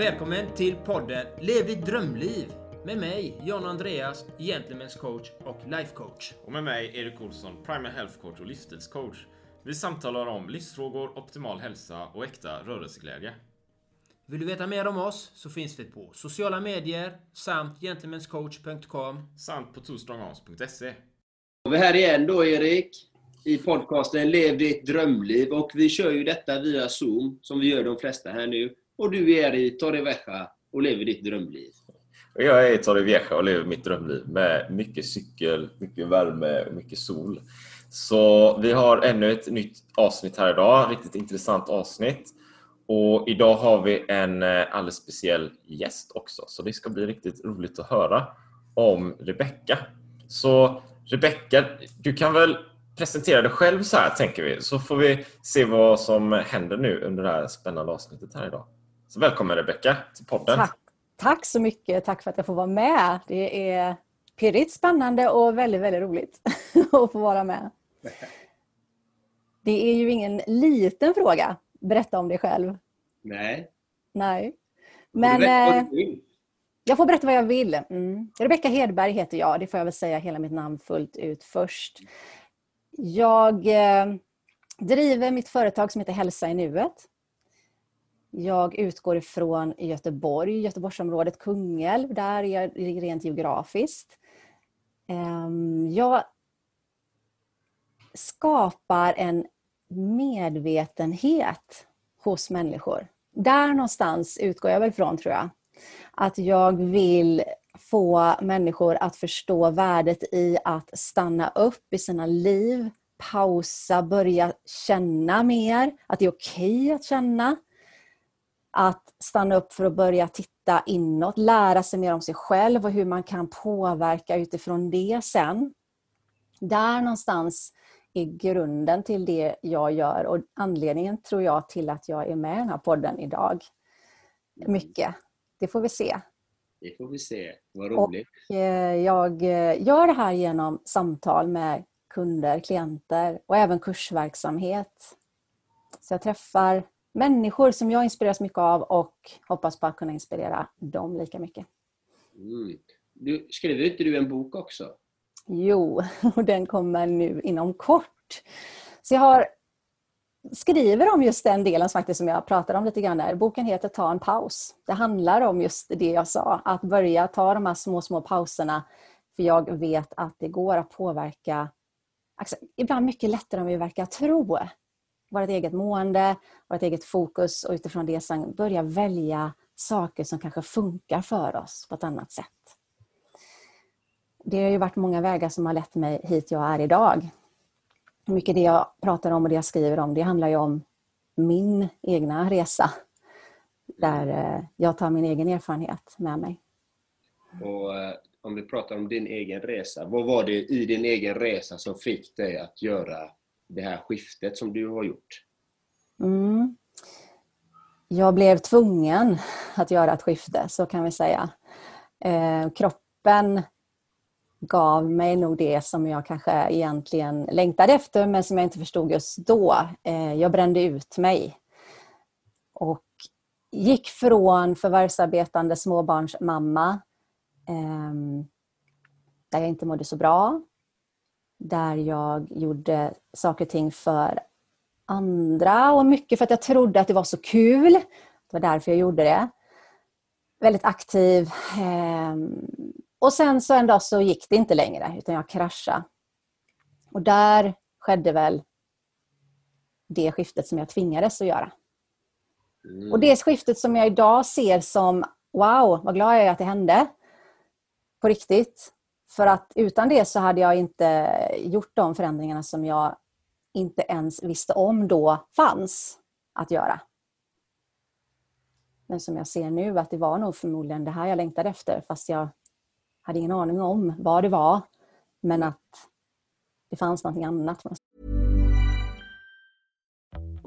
Välkommen till podden Lev ditt drömliv med mig, John Andreas, Gentlemen's coach och life coach. Och med mig, Erik Olsson, Primal Health Coach och livsstilscoach. Vi samtalar om livsfrågor, optimal hälsa och äkta rörelseglädje. Vill du veta mer om oss så finns vi på sociala medier samt gentlemanscoach.com samt på twostrongarms.se. Vi är här igen då Erik, i podcasten Lev ditt drömliv och vi kör ju detta via Zoom, som vi gör de flesta här nu. Och du är i Torrevieja och lever ditt drömliv. Jag är i Torrevieja och lever mitt drömliv med mycket cykel, mycket värme och mycket sol. Så vi har ännu ett nytt avsnitt här idag, riktigt intressant avsnitt. Och idag har vi en eh, alldeles speciell gäst också, så det ska bli riktigt roligt att höra om Rebecka. Så Rebecka, du kan väl presentera dig själv så här tänker vi, så får vi se vad som händer nu under det här spännande avsnittet här idag. Så välkommen Rebecka till podden. Tack. Tack så mycket. Tack för att jag får vara med. Det är pirrigt, spännande och väldigt, väldigt roligt att få vara med. Det är ju ingen liten fråga. Berätta om dig själv. Nej. Nej. Men eh, jag får berätta vad jag vill. Mm. Rebecka Hedberg heter jag. Det får jag väl säga hela mitt namn fullt ut först. Jag eh, driver mitt företag som heter Hälsa i nuet. Jag utgår ifrån Göteborg, Göteborgsområdet, Kungälv. Där är jag rent geografiskt. Ehm, jag skapar en medvetenhet hos människor. Där någonstans utgår jag väl ifrån, tror jag. Att jag vill få människor att förstå värdet i att stanna upp i sina liv, pausa, börja känna mer, att det är okej okay att känna att stanna upp för att börja titta inåt, lära sig mer om sig själv och hur man kan påverka utifrån det sen. Där någonstans är grunden till det jag gör och anledningen tror jag till att jag är med i den här podden idag. Mycket. Det får vi se. Det får vi se. Vad roligt. Och eh, jag eh, gör det här genom samtal med kunder, klienter och även kursverksamhet. Så jag träffar människor som jag inspireras mycket av och hoppas på att kunna inspirera dem lika mycket. Mm. Du, skriver inte du en bok också? Jo, och den kommer nu inom kort. Så jag har, skriver om just den delen faktiskt som jag pratade om lite grann där. Boken heter Ta en paus. Det handlar om just det jag sa, att börja ta de här små, små pauserna. För jag vet att det går att påverka, alltså, ibland mycket lättare än vi verkar tro vårt eget mående, vårt eget fokus och utifrån det sen börja välja saker som kanske funkar för oss på ett annat sätt. Det har ju varit många vägar som har lett mig hit jag är idag. Mycket det jag pratar om och det jag skriver om, det handlar ju om min egna resa. Där eh, jag tar min egen erfarenhet med mig. Och eh, om vi pratar om din egen resa, vad var det i din egen resa som fick dig att göra det här skiftet som du har gjort? Mm. Jag blev tvungen att göra ett skifte, så kan vi säga. Eh, kroppen gav mig nog det som jag kanske egentligen längtade efter men som jag inte förstod just då. Eh, jag brände ut mig. Och gick från förvärvsarbetande småbarnsmamma eh, där jag inte mådde så bra där jag gjorde saker och ting för andra och mycket för att jag trodde att det var så kul. Det var därför jag gjorde det. Väldigt aktiv. Ehm, och sen så en dag så gick det inte längre utan jag kraschade. Och där skedde väl det skiftet som jag tvingades att göra. Mm. Och det skiftet som jag idag ser som wow, vad glad jag är att det hände. På riktigt. För att utan det så hade jag inte gjort de förändringarna som jag inte ens visste om då fanns att göra. Men som jag ser nu att det var nog förmodligen det här jag längtade efter fast jag hade ingen aning om vad det var. Men att det fanns något annat.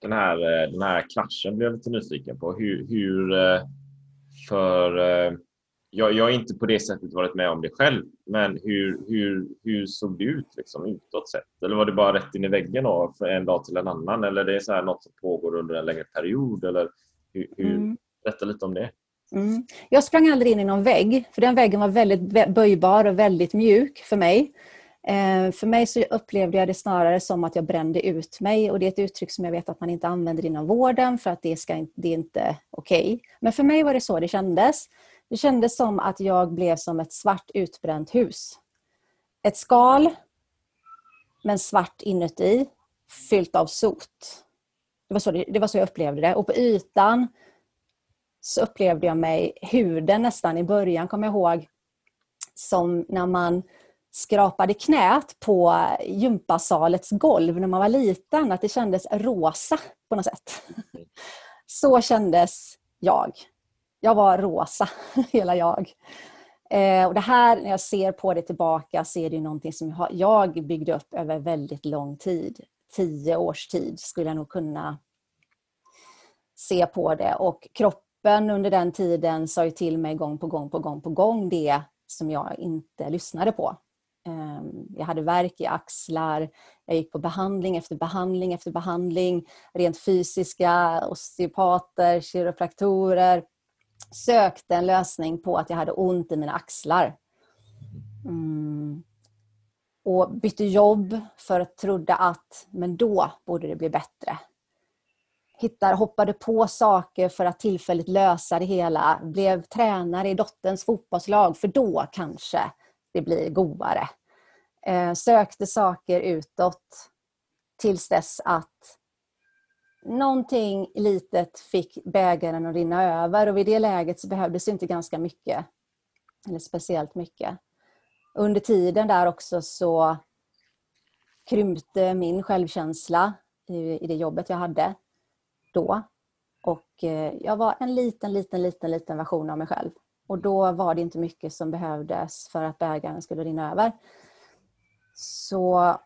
Den här, eh, den här kraschen blir jag lite nyfiken på. Hur, hur eh, för eh, jag, jag har inte på det sättet varit med om det själv, men hur, hur, hur såg det ut liksom, utåt sett? Eller var det bara rätt in i väggen då, för en dag till en annan? Eller det är så här något som pågår under en längre period? Eller hur, hur, Mm. Berätta lite om det. Mm. Jag sprang aldrig in i någon vägg, för den väggen var väldigt böjbar och väldigt mjuk för mig. Eh, för mig så upplevde jag det snarare som att jag brände ut mig och det är ett uttryck som jag vet att man inte använder inom vården för att det, ska, det är inte okej. Men för mig var det så det kändes. Det kändes som att jag blev som ett svart utbränt hus. Ett skal, men svart inuti, fyllt av sot. Det var så, det, det var så jag upplevde det. Och på ytan så upplevde jag mig, huden nästan i början kommer jag ihåg, som när man skrapade knät på gympasalets golv när man var liten, att det kändes rosa på något sätt. Så kändes jag. Jag var rosa, hela jag. Eh, och det här, när jag ser på det tillbaka, så är det någonting som jag byggde upp över väldigt lång tid. Tio års tid skulle jag nog kunna se på det. Och kroppen under den tiden sa ju till mig gång på gång på gång på gång det som jag inte lyssnade på. Ehm, jag hade värk i axlar, jag gick på behandling efter behandling efter behandling. Rent fysiska, osteopater, kiropraktorer. Sökte en lösning på att jag hade ont i mina axlar. Mm. Och bytte jobb för att trodde att men då borde det bli bättre hittar, hoppade på saker för att tillfälligt lösa det hela. Blev tränare i dotterns fotbollslag för då kanske det blir godare. Eh, sökte saker utåt tills dess att någonting litet fick bägaren att rinna över och vid det läget så behövdes inte ganska mycket. Eller speciellt mycket. Under tiden där också så krympte min självkänsla i, det jobbet jag hade då. Och eh, jag var en liten, liten, liten, liten version av mig själv. Och då var det inte mycket som behövdes för att bägaren skulle rinna över. Så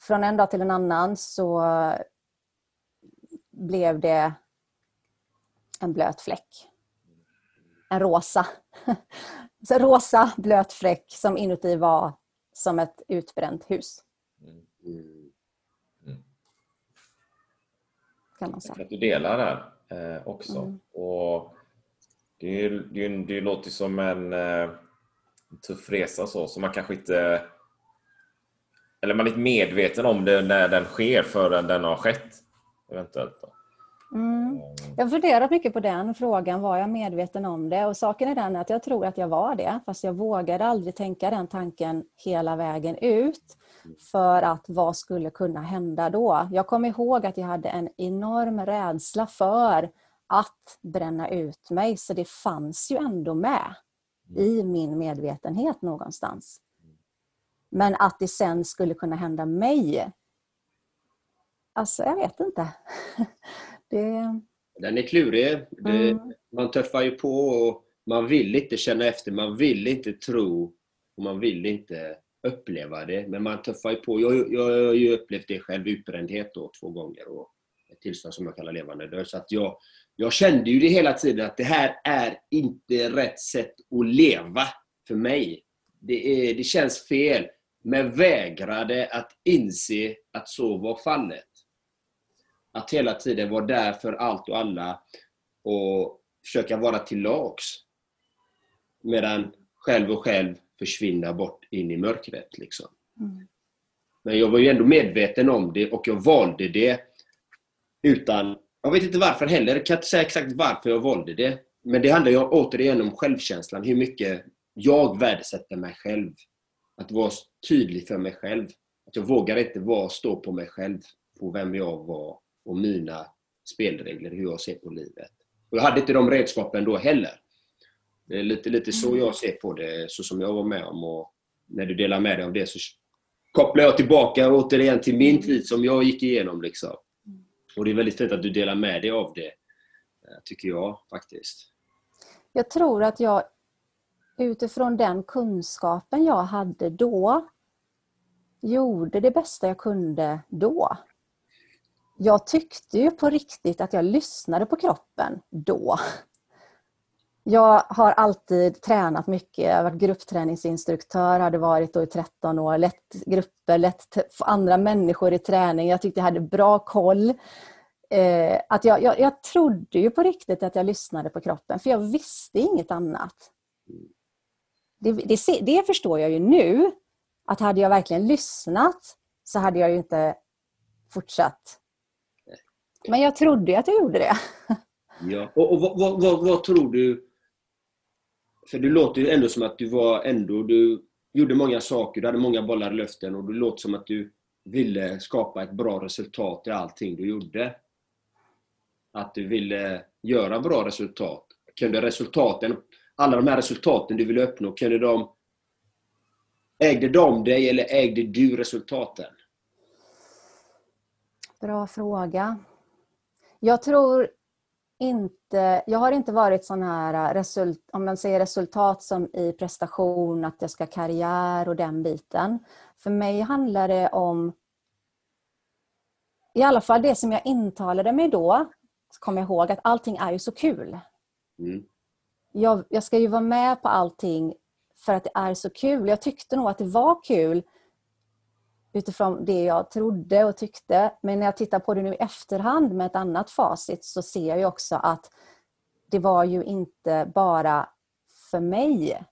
från en dag till en annan så blev det en blöt fläck. En rosa. Så en rosa blöt fläck som inuti var som ett utbränt hus. Mm. Kan man säga. Tack att du delar där eh, också. Mm. Och det, är, det, är, det låter som en eh, tuff resa så, så man kanske inte... Eller man är inte medveten om det när den sker förrän den har skett. Eventuellt. Då. Mm. Jag har funderat mycket på den frågan, var jag medveten om det? Och saken är den att jag tror att jag var det, fast jag vågade aldrig tänka den tanken hela vägen ut. För att vad skulle kunna hända då? Jag kommer ihåg att jag hade en enorm rädsla för att bränna ut mig, så det fanns ju ändå med i min medvetenhet någonstans. Men att det sen skulle kunna hända mig, alltså jag vet inte. Det, Den är klurig. Det, Mm. Man tuffar ju på och man vill inte känna efter, man vill inte tro och man vill inte uppleva det. Men man tuffar ju på. Jag, jag, har ju upplevt det själv, utbrändhet då, två gånger och ett tillstånd som jag kallar levande död. Så att jag, jag kände ju det hela tiden att det här är inte rätt sätt att leva för mig. Det, är, det känns fel. men vägrade att inse att så var fallet. Att hela tiden vara där för allt och alla och försöka vara till lags. Medan själv och själv försvinna bort in i mörkret. Liksom. Mm. Men jag var ju ändå medveten om det och jag valde det utan... Jag vet inte varför heller. Jag kan inte säga exakt varför jag valde det. Men det handlar ju återigen om självkänslan. Hur mycket jag värdesätter mig själv. Att vara tydlig för mig själv. Att jag vågar inte vara, stå på mig själv. På vem jag var och mina spelregler, hur jag ser på livet. Och jag hade inte de redskapen då heller. Det är lite, lite så jag ser på det, så som jag var med om. Och när du delar med dig av det så kopplar jag tillbaka återigen till min tid som jag gick igenom. Liksom. Och Det är väldigt fint att du delar med dig av det, eh, tycker jag faktiskt. Jag tror att jag utifrån den kunskapen jag hade då gjorde det bästa jag kunde då. Jag tyckte ju på riktigt att jag lyssnade på kroppen då. Jag har alltid tränat mycket. Jag har varit gruppträningsinstruktör, hade varit då i 13 år. Lett grupper, lett andra människor i träning. Jag tyckte jag hade bra koll. Eh, att jag, jag, jag trodde ju på riktigt att jag lyssnade på kroppen, för jag visste inget annat. Det, det, det förstår jag ju nu, att hade jag verkligen lyssnat så hade jag ju inte fortsatt. Men jag trodde ju att jag gjorde det. Ja. Och, och vad, vad, vad, vad, tror du för du låter ju ändå som att du var ändå, du gjorde många saker, du hade många bollar i luften och du låter som att du ville skapa ett bra resultat i allting du gjorde. Att du ville göra bra resultat. Kunde resultaten, alla de här resultaten du ville uppnå, kunde de Ägde de dig eller ägde du resultaten? Bra fråga. Jag tror inte, jag har inte varit sån här, äh, result, om man säger resultat som i prestation, att jag ska ha karriär och den biten. För mig handlar det om, i alla fall det som jag intalade mig då, kommer jag ihåg att allting är ju så kul. Mm. Jag, jag ska ju vara med på allting för att det är så kul. Jag tyckte nog att det var kul utifrån det jag trodde och tyckte. Men när jag tittar på det nu i efterhand med ett annat facit så ser jag också att det var ju inte bara för mig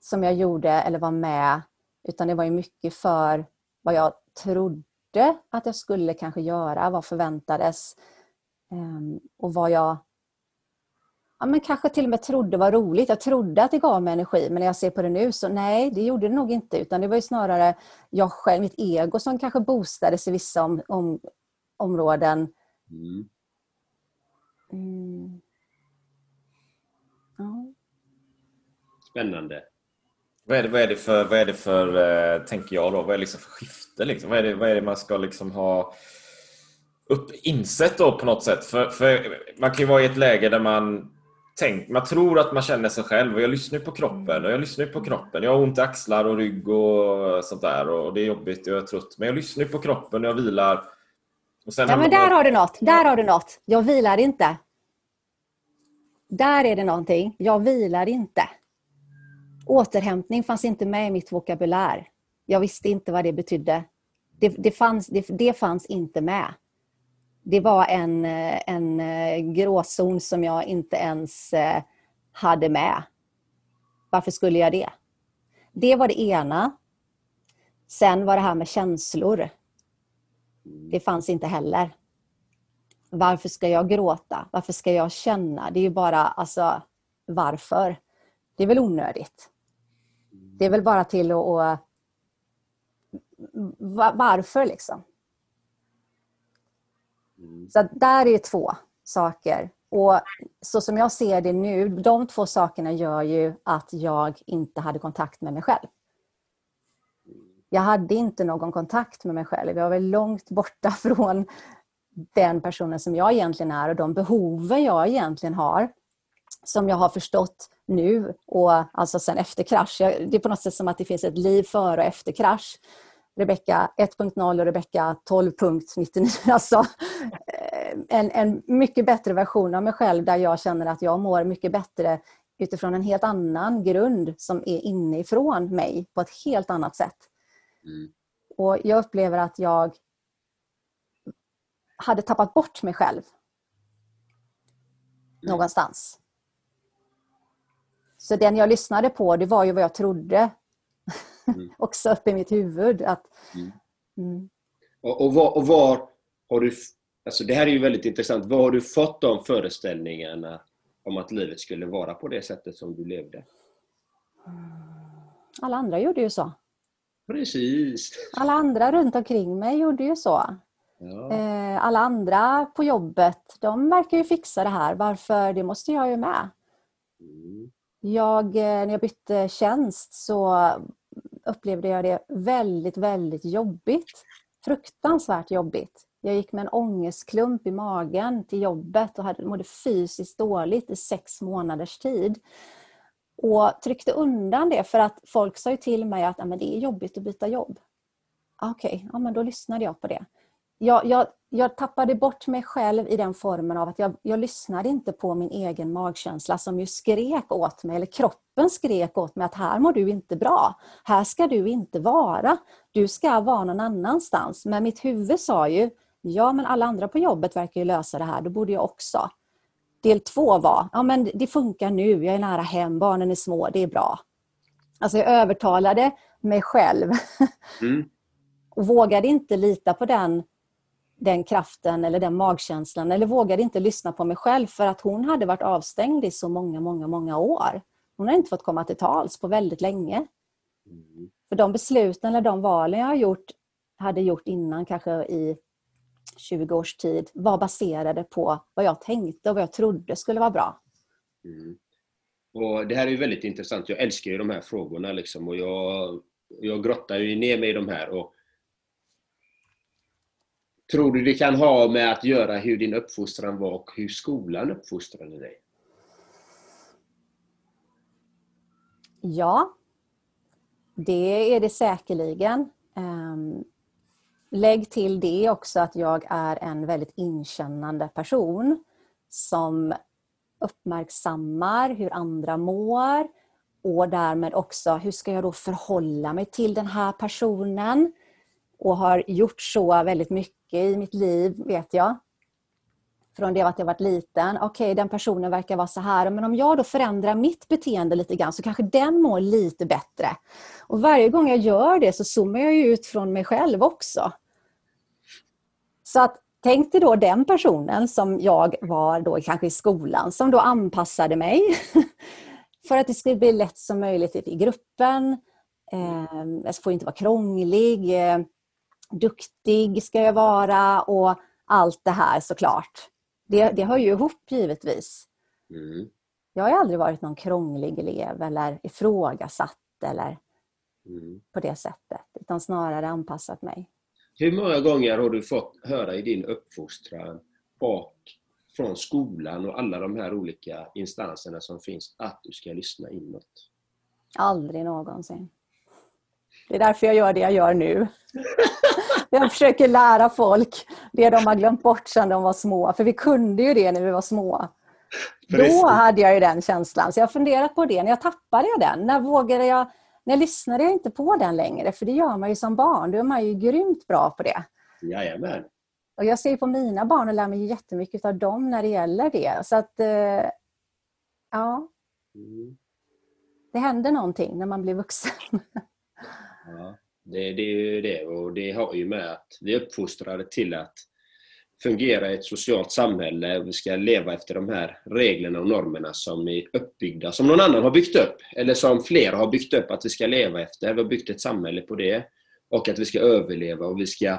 som jag gjorde eller var med utan det var ju mycket för vad jag trodde att jag skulle kanske göra, vad förväntades ehm, och vad jag ja, men kanske till och med trodde var roligt. Jag trodde att det gav mig energi, men när jag ser på det nu så nej, det gjorde det nog inte. Utan det var snarare jag själv, mitt ego som kanske boostades i vissa om, om, områden. Mm. Mm. Ja. Spännande. Vad är det, vad är det för, vad är det för eh, tänker jag då, vad är det liksom för skifte? Liksom? Vad, är det, vad är det man ska liksom ha upp, insett då på något sätt? För, för man kan ju vara i ett läge där man tänk, man tror att man känner sig själv och jag lyssnar på kroppen och jag lyssnar på kroppen. Jag har ont i axlar och rygg och sånt där och det är jobbigt och jag är trött. Men jag lyssnar på kroppen och jag vilar. Och ja, men där har du något. Där har du något. Jag vilar inte. Där är det någonting. Jag vilar inte. Återhämtning fanns inte med i mitt vokabulär. Jag visste inte vad det betydde. Det, det, fanns, det, det fanns inte med det var en, en eh, gråzon som jag inte ens eh, hade med. Varför skulle jag det? Det var det ena. Sen var det här med känslor. Det fanns inte heller. Varför ska jag gråta? Varför ska jag känna? Det är ju bara, alltså, varför? Det är väl onödigt. Det är väl bara till att... att varför liksom? Så där är två saker. Och så som jag ser det nu, de två sakerna gör ju att jag inte hade kontakt med mig själv. Jag hade inte någon kontakt med mig själv. Jag var långt borta från den personen som jag egentligen är och de behoven jag egentligen har. Som jag har förstått nu och alltså sen efter krasch. Det är på något sätt som att det finns ett liv före och efter krasch. Rebecka 1.0 och Rebecka 12.99. Alltså, eh, en, en mycket bättre version av mig själv där jag känner att jag mår mycket bättre utifrån en helt annan grund som är inifrån mig på ett helt annat sätt. Mm. Och jag upplever att jag hade tappat bort mig själv någonstans. Så den jag lyssnade på, det var ju vad jag trodde. Mm. Också uppe i mitt huvud. Att, Mm. mm. Och, och, var, och var har du... Alltså det här är ju väldigt intressant. Var har du fått de föreställningarna om att livet skulle vara på det sättet som du levde? Alla andra gjorde ju så. Precis. Alla andra runt omkring mig gjorde ju så. Ja. Eh, Alla andra på jobbet, de verkar ju fixa det här. Varför? Det måste jag ju med. Mm. Jag, eh, när jag bytte tjänst så upplevde jag det väldigt, väldigt jobbigt. Fruktansvärt jobbigt. Jag gick med en ångestklump i magen till jobbet och hade, mådde fysiskt dåligt i sex månaders tid. Och tryckte undan det för att folk sa ju till mig att men det är jobbigt att byta jobb. Okej, Okej, ja, men då lyssnade jag på det. Jag, jag, jag tappade bort mig själv i den formen av att jag, jag lyssnade inte på min egen magkänsla som ju skrek åt mig, eller kroppen skrek åt mig att här mår du inte bra. Här ska du inte vara. Du ska vara någon annanstans. Men mitt huvud sa ju, ja men alla andra på jobbet verkar ju lösa det här, då borde jag också. Del två var, ja men det funkar nu, jag är nära hem, barnen är små, det är bra. Alltså jag övertalade mig själv Mm. och vågade inte lita på den, den kraften eller den magkänslan eller vågade inte lyssna på mig själv för att hon hade varit avstängd i så många, många, många år. Hon har inte fått komma till tals på väldigt länge. Mm. För de besluten eller de valen jag har gjort, hade gjort innan, kanske i 20 års tid, var baserade på vad jag tänkte och vad jag trodde skulle vara bra. Mm. Och Det här är ju väldigt intressant. Jag älskar ju de här frågorna liksom, och jag, jag grottar ju ner mig i de här. Och Tror du det kan ha med att göra hur din uppfostran var och hur skolan uppfostrade dig? Ja, det är det säkerligen. Ehm, lägg till det också att jag är en väldigt inkännande person som uppmärksammar hur andra mår och därmed också hur ska jag då förhålla mig till den här personen och har gjort så väldigt mycket i mitt liv, vet jag. Från det att jag varit liten. Okej, den personen verkar vara så här. Men om jag då förändrar mitt beteende lite grann så kanske den mår lite bättre. Och varje gång jag gör det så zoomar jag ju ut från mig själv också. Så att tänk dig då den personen som jag var då kanske i skolan som då anpassade mig för att det skulle bli lätt som möjligt i gruppen. Jag får inte vara krånglig. Duktig ska jag vara och allt det här såklart. Det, det hör ju ihop givetvis. Mm. Jag har aldrig varit någon krånglig elev eller ifrågasatt eller Mm. på det sättet. Utan snarare anpassat mig. Hur många gånger har du fått höra i din uppfostran och från skolan och alla de här olika instanserna som finns att du ska lyssna inåt? Aldrig någonsin. Det är därför jag gör det jag gör nu. Jag försöker lära folk det de har glömt bort sedan de var små. För vi kunde ju det när vi var små. Precis. Då hade jag ju den känslan. Så jag har funderat på det. När jag tappade jag den? När vågade jag? När lyssnade jag inte på den längre? För det gör man ju som barn. Då är man ju grymt bra på det. Jajamän. Och jag ser ju på mina barn och lär mig jättemycket av dem när det gäller det. Så att, eh, ja, Mm. det händer någonting när man blir vuxen. Ja, det, det är ju det och det har ju med att vi är uppfostrade till att fungera i ett socialt samhälle och vi ska leva efter de här reglerna och normerna som är uppbyggda, som någon annan har byggt upp eller som flera har byggt upp att vi ska leva efter. Vi har byggt ett samhälle på det och att vi ska överleva och vi ska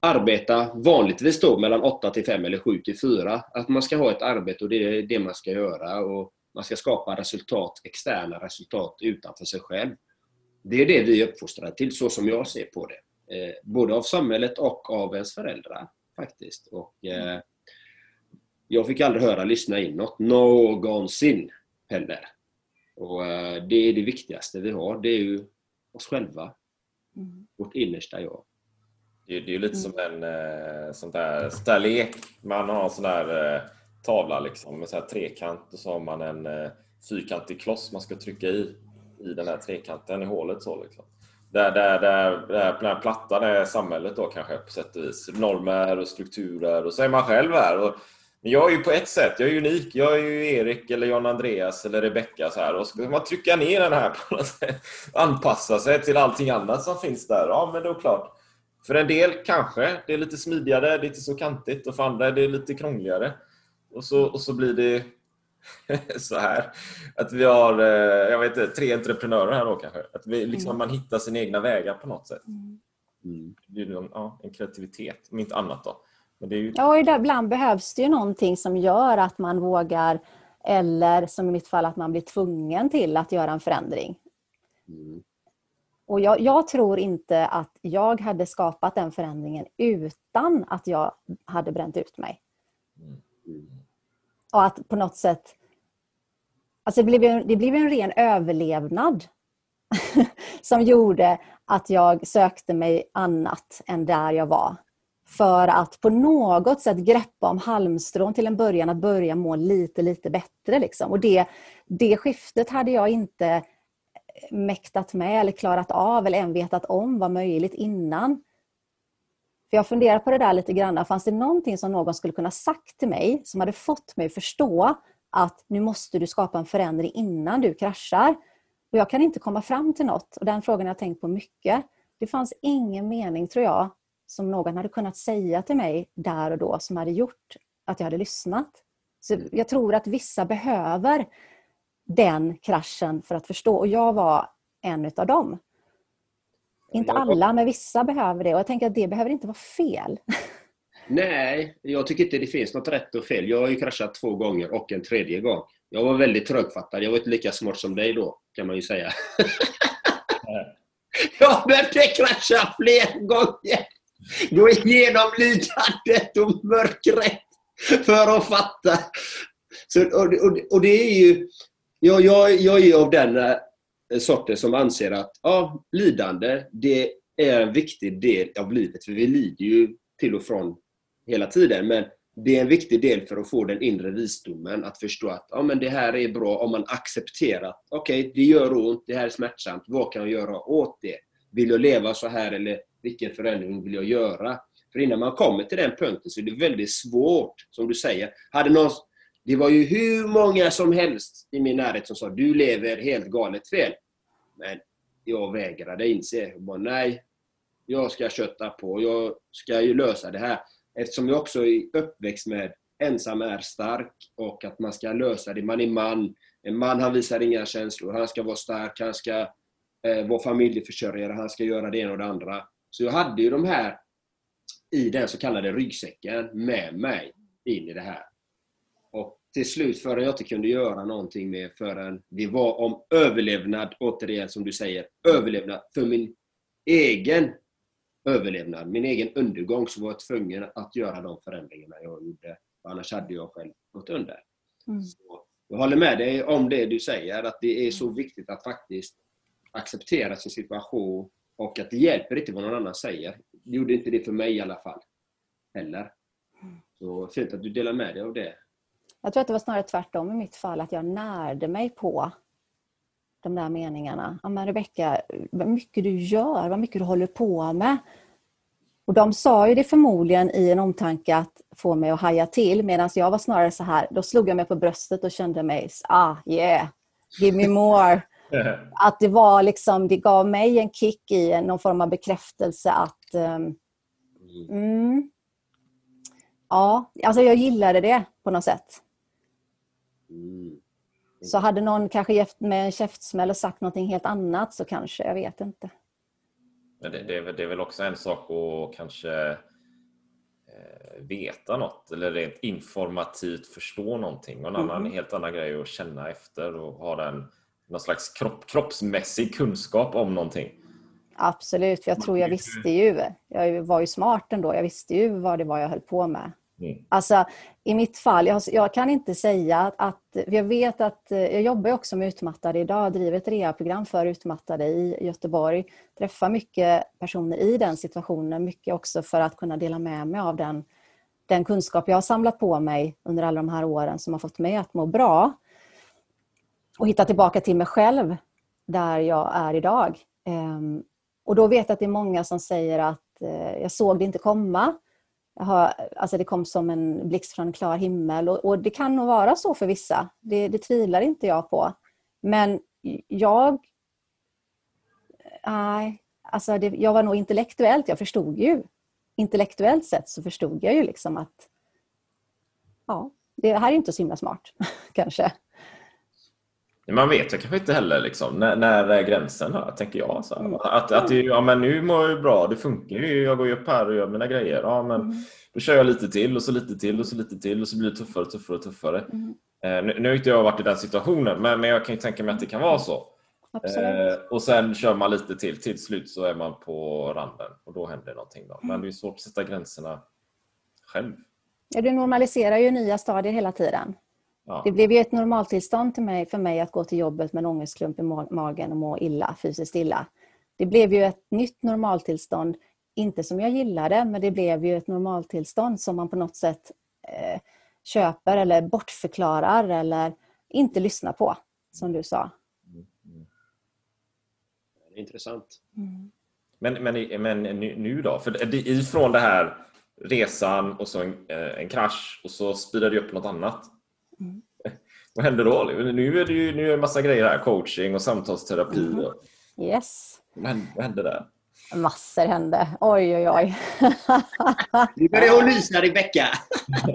arbeta vanligtvis då mellan 8 till 5 eller 7 till 4. Att man ska ha ett arbete och det är det man ska göra och man ska skapa resultat, externa resultat utanför sig själv. Det är det vi är uppfostrade till, så som jag ser på det. Eh, både av samhället och av ens föräldrar faktiskt. Och, eh, jag fick aldrig höra lyssna inåt någonsin heller. Och, eh, det är det viktigaste vi har. Det är ju oss själva. Mm. Vårt innersta jag. Det, det är ju lite som en sånt där, sånt där lek. Man har en sån där tavla liksom, med sån här trekant och så har man en fyrkantig kloss man ska trycka i i den här trekanten i hålet. Så liksom. Där, där, där, där den här plattan är samhället då kanske på sätt och vis. Normer och strukturer och så är man själv här. Och, men jag är ju på ett sätt, jag är unik. Jag är ju Erik eller John Andreas eller Rebecka så här. Och ska man trycka ner den här på något sätt, anpassa sig till allting annat som finns där, ja men då är klart. För en del kanske det är lite smidigare, det är inte så kantigt och för andra är det lite krångligare. Och så, och så blir det så här. Att vi har, eh, jag vet inte, tre entreprenörer här då kanske. Att vi, liksom, mm. man hittar sina egna vägar på något sätt. Mm. Det är en, ja, en kreativitet, om inte annat då. Men det är ju... Ja, ibland behövs det ju någonting som gör att man vågar eller som i mitt fall att man blir tvungen till att göra en förändring. Mm. Och jag, jag, tror inte att jag hade skapat den förändringen utan att jag hade bränt ut mig. Mm. Och att på något sätt... Alltså det, blev, det blev en ren överlevnad som gjorde att jag sökte mig annat än där jag var. För att på något sätt greppa om halmstrån till en början, att börja må lite, lite bättre. Liksom. Och det, det skiftet hade jag inte mäktat med eller klarat av eller än vetat om var möjligt innan. För jag funderar på det där lite grann. Fanns det någonting som någon skulle kunna sagt till mig som hade fått mig förstå att nu måste du skapa en förändring innan du kraschar. Och jag kan inte komma fram till något. Och den frågan har jag tänkt på mycket. Det fanns ingen mening, tror jag, som någon hade kunnat säga till mig där och då som hade gjort att jag hade lyssnat. Så jag tror att vissa behöver den kraschen för att förstå. Och jag var en av dem. Inte alla, men vissa behöver det. Och jag tänker att det behöver inte vara fel. Nej, jag tycker inte det finns något rätt och fel. Jag har ju kraschat två gånger och en tredje gång. Jag var väldigt trögfattad. Jag var inte lika smart som dig då, kan man ju säga. jag behövde krascha fler gånger. Gå igenom lidandet och mörkret för att fatta. Så, och, och, och det är ju... Jag, jag, jag är av den eh, Eh, sorten som anser att ja, lidande det är en viktig del av livet. För vi lider ju till och från hela tiden. Men det är en viktig del för att få den inre visdomen. Att förstå att ja, men det här är bra om man accepterar att okej, okay, det gör ont, det här är smärtsamt. Vad kan jag göra åt det? Vill jag leva så här eller vilken förändring vill jag göra? För innan man kommer till den punkten så är det väldigt svårt, som du säger. Hade någon, det var ju hur många som helst i min närhet som sa du lever helt galet fel. Men jag vägrade inse. Jag bara, nej, jag ska kötta på. Jag ska ju lösa det här. Eftersom jag också är uppväxt med ensam är stark och att man ska lösa det. Man är man. En man han visar inga känslor. Han ska vara stark, han ska eh, vara familjeförsörjare, han ska göra det ena och det andra. Så jag hade ju de här i den så kallade ryggsäcken med mig in i det här. Till slut, förrän jag inte kunde göra någonting mer förrän det var om överlevnad, återigen som du säger, överlevnad för min egen överlevnad, min egen undergång, så var jag tvungen att göra de förändringarna jag gjorde. Annars hade jag själv gått under. Mm. jag håller med dig om det du säger, att det är så viktigt att faktiskt acceptera sin situation och att det hjälper inte vad någon annan säger. Det gjorde inte det för mig i alla fall. Heller. Så fint att du delar med dig av det. Jag tror att det var snarare tvärtom i mitt fall, att jag närde mig på de där meningarna. Ja, men Rebecka, vad mycket du gör, vad mycket du håller på med. Och de sa ju det förmodligen i en omtanke att få mig att haja till, medan jag var snarare så här, då slog jag mig på bröstet och kände mig, ah yeah, give me more. att det var liksom, det gav mig en kick i någon form av bekräftelse att um, mm, Ja, alltså jag gillade det på något sätt. Mm. Så hade någon kanske mig en käftsmäll och sagt någonting helt annat så kanske, jag vet inte. Men det, det, är, det är väl också en sak att kanske eh, veta något eller rent informativt förstå någonting och en annan, mm. helt annan grej att känna efter och ha den någon slags kropp, kroppsmässig kunskap om någonting. Absolut, för jag tror jag visste ju. Jag var ju smart ändå. Jag visste ju vad det var jag höll på med. Mm. Alltså, I mitt fall, jag, jag, kan inte säga att, att... Jag vet att eh, jag jobbar också med utmattade idag, driver ett rehabprogram för utmattade i Göteborg. Träffar mycket personer i den situationen, mycket också för att kunna dela med mig av den, den kunskap jag har samlat på mig under alla de här åren som har fått mig att må bra. och hitta tillbaka till mig själv där jag är idag. Ehm, och då vet jag att det är många som säger att eh, jag såg det inte komma. Jag har, alltså det kom som en blixt från en klar himmel och, och det kan nog vara så för vissa. Det, det tvivlar inte jag på. Men jag... Nej, alltså det, jag var nog intellektuellt, jag förstod ju. Intellektuellt sett så förstod jag ju liksom att ja, det här är inte så himla smart kanske. Man vet ju kanske inte heller liksom, när, när är gränsen här, tänker jag. Så mm. Att, att det, ja, men nu mår jag bra, det funkar ju. Jag går ju upp här och gör mina grejer. Ja, men mm. Då kör jag lite till och så lite till och så lite till och så blir det tuffare och tuffare och tuffare. Mm. Eh, nu, nu har inte jag varit i den situationen men, men jag kan ju tänka mig att det kan vara så. Eh, och sen kör man lite till. Till slut så är man på randen och då händer någonting. Då. Men det är svårt att sätta gränserna själv. Ja, du normaliserar ju nya stadier hela tiden. Ja. Det blev ju ett normaltillstånd till mig, för mig att gå till jobbet med en ångestklump i magen och må illa, fysiskt illa. Det blev ju ett nytt normaltillstånd, inte som jag gillade, men det blev ju ett normaltillstånd som man på något sätt eh, köper eller bortförklarar eller inte lyssnar på, som du sa. Mm. Det är intressant. Mm. Men, men, men nu då? För ifrån det här resan och så en, eh, en krasch och så speedar det upp något annat. Mm. Vad händer då? Nu är det ju nu är det massa grejer här, coaching och samtalsterapi. Mm. Yes. Vad händer, vad händer där? Massor hände. Oj, oj, oj. Nu börjar hon lysa, Rebecka.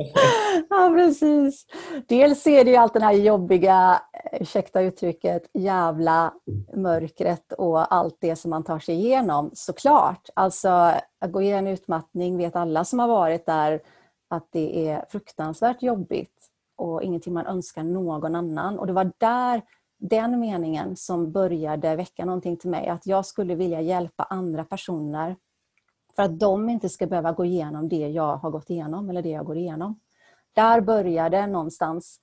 ja, precis. Dels är det ju allt det här jobbiga, ursäkta uttrycket, jävla mörkret och allt det som man tar sig igenom, såklart. Alltså, att gå igenom utmattning vet alla som har varit där att det är fruktansvärt jobbigt och ingenting man önskar någon annan. Och det var där den meningen som började väcka någonting till mig, att jag skulle vilja hjälpa andra personer för att de inte ska behöva gå igenom det jag har gått igenom eller det jag går igenom. Där började någonstans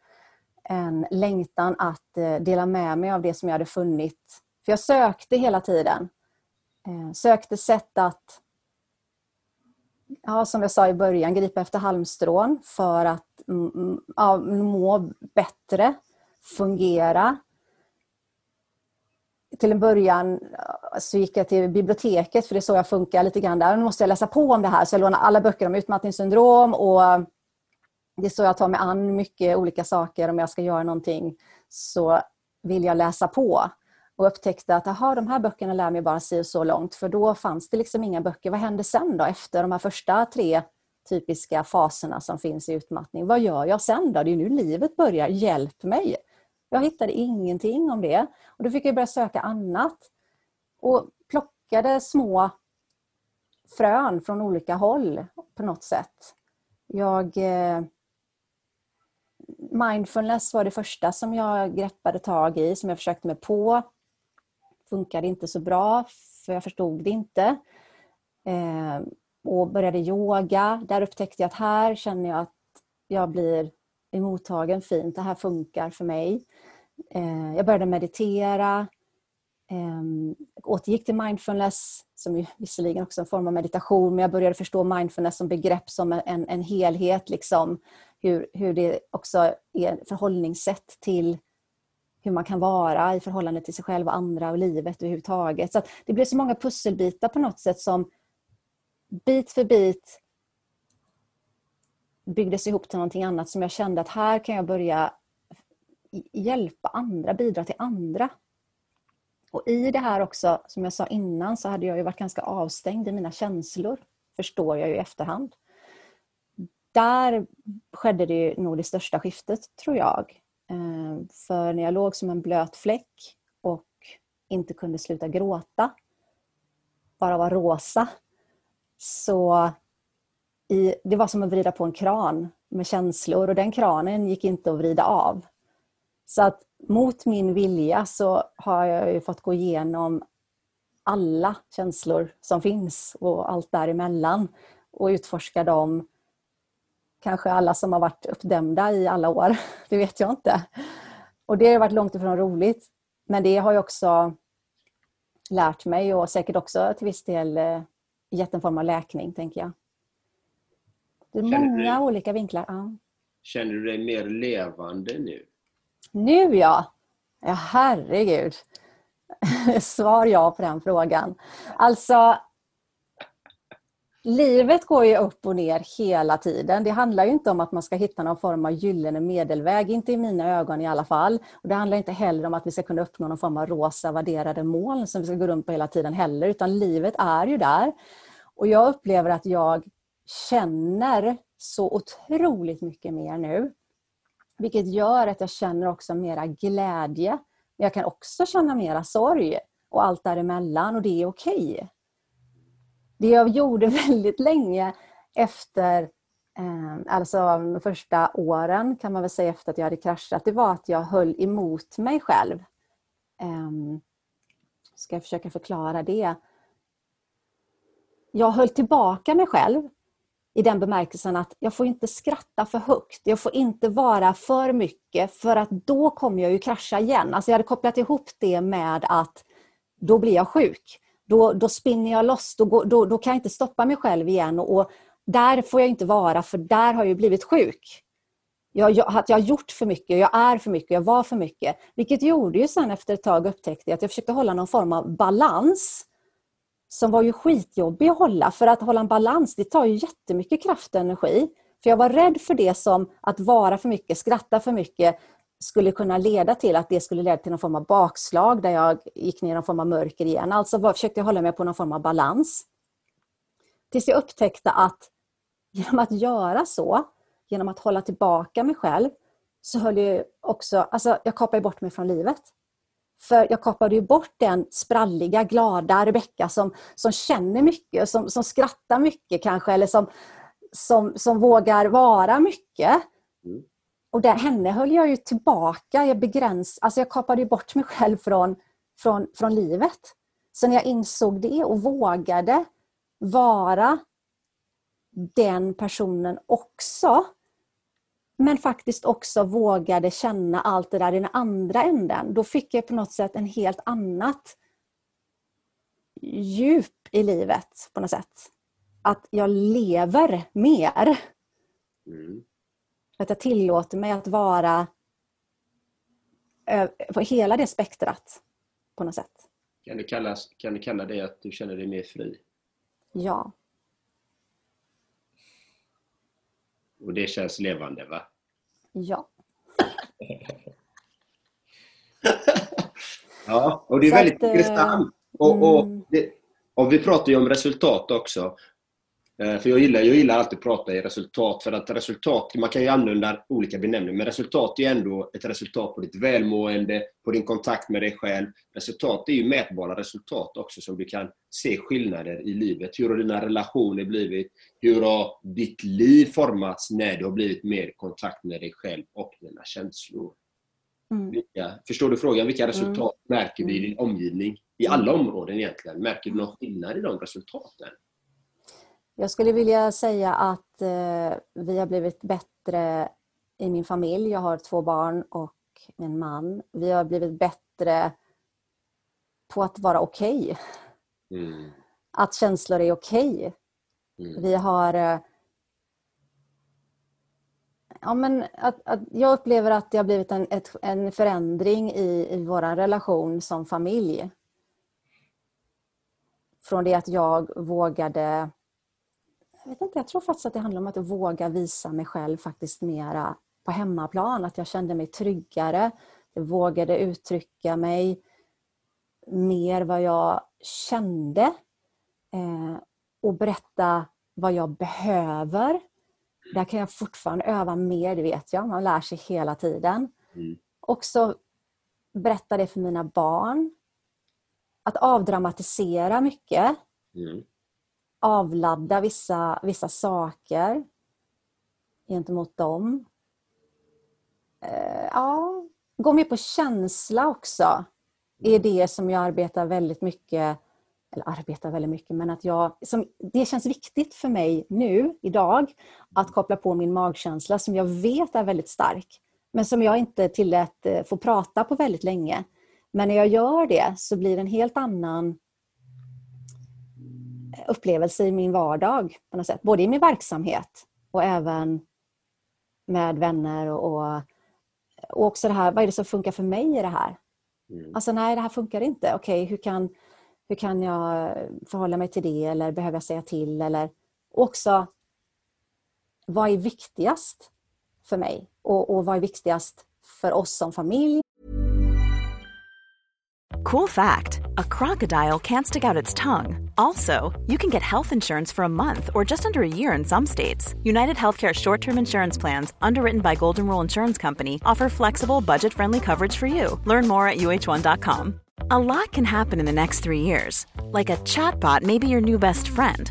en längtan att eh, dela med mig av det som jag hade funnit. För jag sökte hela tiden. Eh, sökte sätt att, ja, som jag sa i början, gripa efter halmstrån för att ja, må bättre, fungera, till en början så gick jag till biblioteket, för det är så jag funkar lite grann där. Nu måste jag läsa på om det här, så jag lånar alla böcker om utmattningssyndrom och det är så jag tar mig an mycket olika saker. Om jag ska göra någonting så vill jag läsa på och upptäckte att aha, de här böckerna lär mig bara si och så långt, för då fanns det liksom inga böcker. Vad händer sen då, efter de här första tre typiska faserna som finns i utmattning? Vad gör jag sen då? Det är nu livet börjar. Hjälp mig! Jag hittade ingenting om det. Och Då fick jag börja söka annat. Och plockade små frön från olika håll på något sätt. Jag... Eh, mindfulness var det första som jag greppade tag i, som jag försökte mig på. Funkade inte så bra, för jag förstod det inte. Eh, och började yoga. Där upptäckte jag att här känner jag att jag blir emottagen fint. Det här funkar för mig. Eh, jag började meditera, Eh, återgick till mindfulness, som ju visserligen också är en form av meditation, men jag började förstå mindfulness som begrepp, som en, en helhet. Liksom. Hur, hur det också är ett förhållningssätt till hur man kan vara i förhållande till sig själv och andra och livet överhuvudtaget. Så det blev så många pusselbitar på något sätt som bit för bit byggdes ihop till någonting annat som jag kände att här kan jag börja hjälpa andra, bidra till andra. Och i det här också, som jag sa innan, så hade jag ju varit ganska avstängd i mina känslor, förstår jag ju i efterhand. Där skedde det nog det största skiftet, tror jag. Ehm, för när jag låg som en blöt fläck och inte kunde sluta gråta, bara var rosa, så i, det var som att vrida på en kran med känslor och den kranen gick inte att vrida av. Så att mot min vilja så har jag fått gå igenom alla känslor som finns och allt däremellan och utforska dem. Kanske alla som har varit uppdämda i alla år, det vet jag inte. Och det har varit långt ifrån roligt. Men det har ju också lärt mig och säkert också till viss del eh, gett en form av läkning, tänker jag. Det är många du, olika vinklar. Ja. Känner du dig mer levande nu? Nu ja! Ja, herregud. Svar ja på den frågan. Alltså, livet går ju upp och ner hela tiden. Det handlar ju inte om att man ska hitta någon form av gyllene medelväg, inte i mina ögon i alla fall. Och det handlar inte heller om att vi ska kunna uppnå någon form av rosa värderade mål som vi ska gå runt på hela tiden heller, utan livet är ju där. Och jag upplever att jag känner så otroligt mycket mer nu. Vilket gör att jag känner också mera glädje. Men jag kan också känna mera sorg och allt däremellan och det är okej. Okay. Det jag gjorde väldigt länge efter ehm, alltså de första åren kan man väl säga efter att jag hade kraschat, det var att jag höll emot mig själv. Ehm, ska jag försöka förklara det. Jag höll tillbaka mig själv i den bemärkelsen att jag får inte skratta för högt. Jag får inte vara för mycket för att då kommer jag ju krascha igen. Alltså jag hade kopplat ihop det med att då blir jag sjuk. Då, då spinner jag loss. Då, då, då kan jag inte stoppa mig själv igen. Och, och där får jag inte vara för där har jag blivit sjuk. Jag, jag, att jag har gjort för mycket, jag är för mycket, jag var för mycket. Vilket gjorde ju sen efter ett tag upptäckte att jag försökte hålla någon form av balans som var ju skitjobbig att hålla. För att hålla en balans, det tar ju jättemycket kraft och energi. För jag var rädd för det som att vara för mycket, skratta för mycket skulle kunna leda till att det skulle leda till någon form av bakslag där jag gick ner i någon form av mörker igen. Alltså var, försökte jag hålla mig på någon form av balans. Tills jag upptäckte att genom att göra så, genom att hålla tillbaka mig själv, så höll jag också, alltså jag kapade bort mig från livet. För jag kapade ju bort den spralliga, glada Rebecka som, som känner mycket, som, som skrattar mycket kanske, eller som, som, som vågar vara mycket. Mm. Och där, henne höll jag ju tillbaka, jag begräns, alltså jag kapade ju bort mig själv från, från, från livet. Så när jag insåg det och vågade vara den personen också, men faktiskt också vågade känna allt det där i den andra änden. Då fick jag på något sätt en helt annat djup i livet på något sätt. Att jag lever mer. Mm. Att jag tillåter mig att vara på hela det spektrat på något sätt. Kan du, kallas, kan du kalla det att du känner dig mer fri? Ja. Och det känns levande, va? Ja. ja, och det är Så väldigt att, eh, intressant. Och, och mm. det, och vi pratar ju om resultat också. Eh, för jag gillar, jag gillar alltid att prata i resultat, för att resultat, man kan ju använda olika benämningar, men resultat är ändå ett resultat på ditt välmående, på din kontakt med dig själv. Resultat är ju mätbara resultat också, som du kan se skillnader i livet. Hur har dina relationer blivit? Hur har ditt liv formats när du har blivit mer i kontakt med dig själv och dina känslor? Mm. Vilka, förstår du frågan? Vilka resultat mm. märker du i din omgivning? I alla områden egentligen. Märker du någon skillnad i de resultaten? Jag skulle vilja säga att eh, vi har blivit bättre i min familj. Jag har två barn och en man. Vi har blivit bättre på att vara okej. Okay. Mm. Att känslor är okej. Okay. Mm. Vi har... Eh, ja, men att, att jag upplever att det har blivit en, ett, en förändring i, i vår relation som familj. Från det att jag vågade jag vet inte, jag tror faktiskt att det handlar om att våga visa mig själv faktiskt mera på hemmaplan. Att jag kände mig tryggare. Jag vågade uttrycka mig mer vad jag kände. Eh, och berätta vad jag behöver. Där kan jag fortfarande öva mer, det vet jag. Man lär sig hela tiden. Mm. Också berätta det för mina barn. Att avdramatisera mycket. Mm avladda vissa, vissa saker gentemot dem. Eh, ja, gå med på känsla också är det som jag arbetar väldigt mycket eller arbetar väldigt mycket, men att jag, som, det känns viktigt för mig nu, idag, att koppla på min magkänsla som jag vet är väldigt stark, men som jag inte tillät eh, få prata på väldigt länge. Men när jag gör det så blir det en helt annan upplevelse i min vardag på något sätt. Både i min verksamhet och även med vänner och, och också det här, vad är det som funkar för mig i det här? Mm. Alltså nej, det här funkar inte. Okej, hur, kan, hur kan jag förhålla mig till det eller behöver jag säga till? Eller också, vad är viktigast för mig? Och, och vad är viktigast för oss som familj? Cool fact a crocodile can't stick out its tongue. Also, you can get health insurance for a month or just under a year in some states. United Healthcare short term insurance plans, underwritten by Golden Rule Insurance Company, offer flexible, budget friendly coverage for you. Learn more at uh1.com. A lot can happen in the next three years. Like a chatbot may be your new best friend.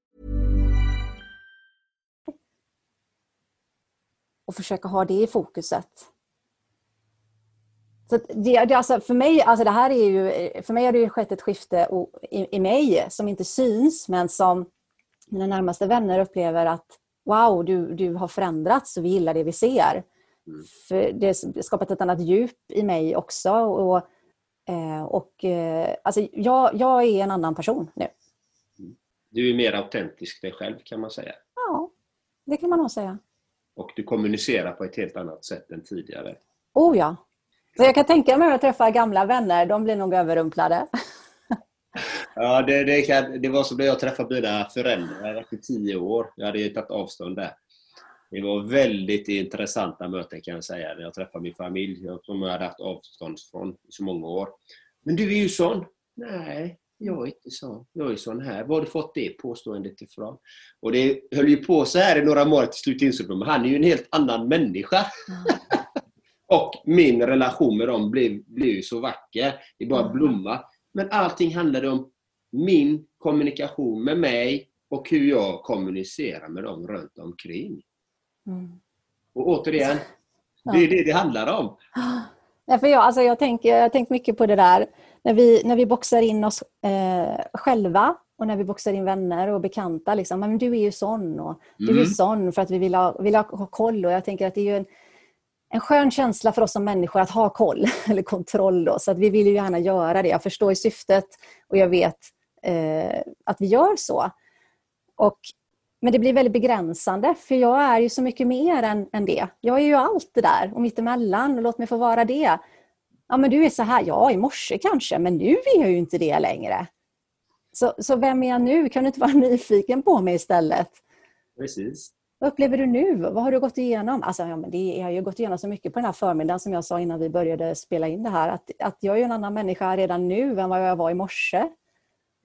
och försöka ha det i fokuset. Så det, det, alltså för, mig, alltså det här är ju, för mig har det ju skett ett skifte i, i mig som inte syns men som mina närmaste vänner upplever att wow, du, du har förändrats och vi gillar det vi ser. Mm. För det har skapat ett annat djup i mig också. Och, eh, och, eh, alltså jag, jag är en annan person nu. Du är mer autentisk dig själv kan man säga. Ja, det kan man nog säga. Och du kommunicerar på ett helt annat sätt än tidigare. Oh ja. Så jag kan tänka mig att träffa gamla vänner, de blir nog överrumplade. Ja, det, det, kan, det var som när jag träffade mina föräldrar efter tio år. Jag hade ju tagit avstånd där. Det var väldigt intressanta möten kan jag säga, när jag träffade min familj som jag hade haft avstånd från i så många år. Men du är ju sån. Nej, jag är inte sån. Jag är sån här. Var har du fått det påståendet ifrån? Och det höll ju på så här i några månader till slut insåg de han är ju en helt annan människa. och min relation med dem blev, blev ju så vacker. Det bara Mm. blomma. Men allting handlade om min kommunikation med mig och hur jag kommunicerar med dem runt omkring. Mm. Och återigen, det är det det handlar om. Ja, för jag, alltså jag, tänker, jag har tänkt mycket på det där. När vi, när vi boxar in oss eh, själva och när vi boxar in vänner och bekanta. Liksom, men du är ju sån och du är Mm. sån för att vi vill ha, vill ha, ha koll. Och jag tänker att det är en, en skön känsla för oss som människor att ha koll eller kontroll. Då, så att vi vill ju gärna göra det. Jag förstår syftet och jag vet eh, att vi gör så. Och, men det blir väldigt begränsande för jag är ju så mycket mer än, än det. Jag är ju allt det där och mittemellan och låt mig få vara det. Ja men du är så här, ja i morse kanske men nu är jag ju inte det längre. Så, så vem är jag nu? Kan du inte vara nyfiken på mig istället? Precis. Vad upplever du nu? Vad har du gått igenom? Alltså, ja, men det, jag har ju gått igenom så mycket på den här förmiddagen som jag sa innan vi började spela in det här. Att, att jag är en annan människa redan nu än vad jag var i morse.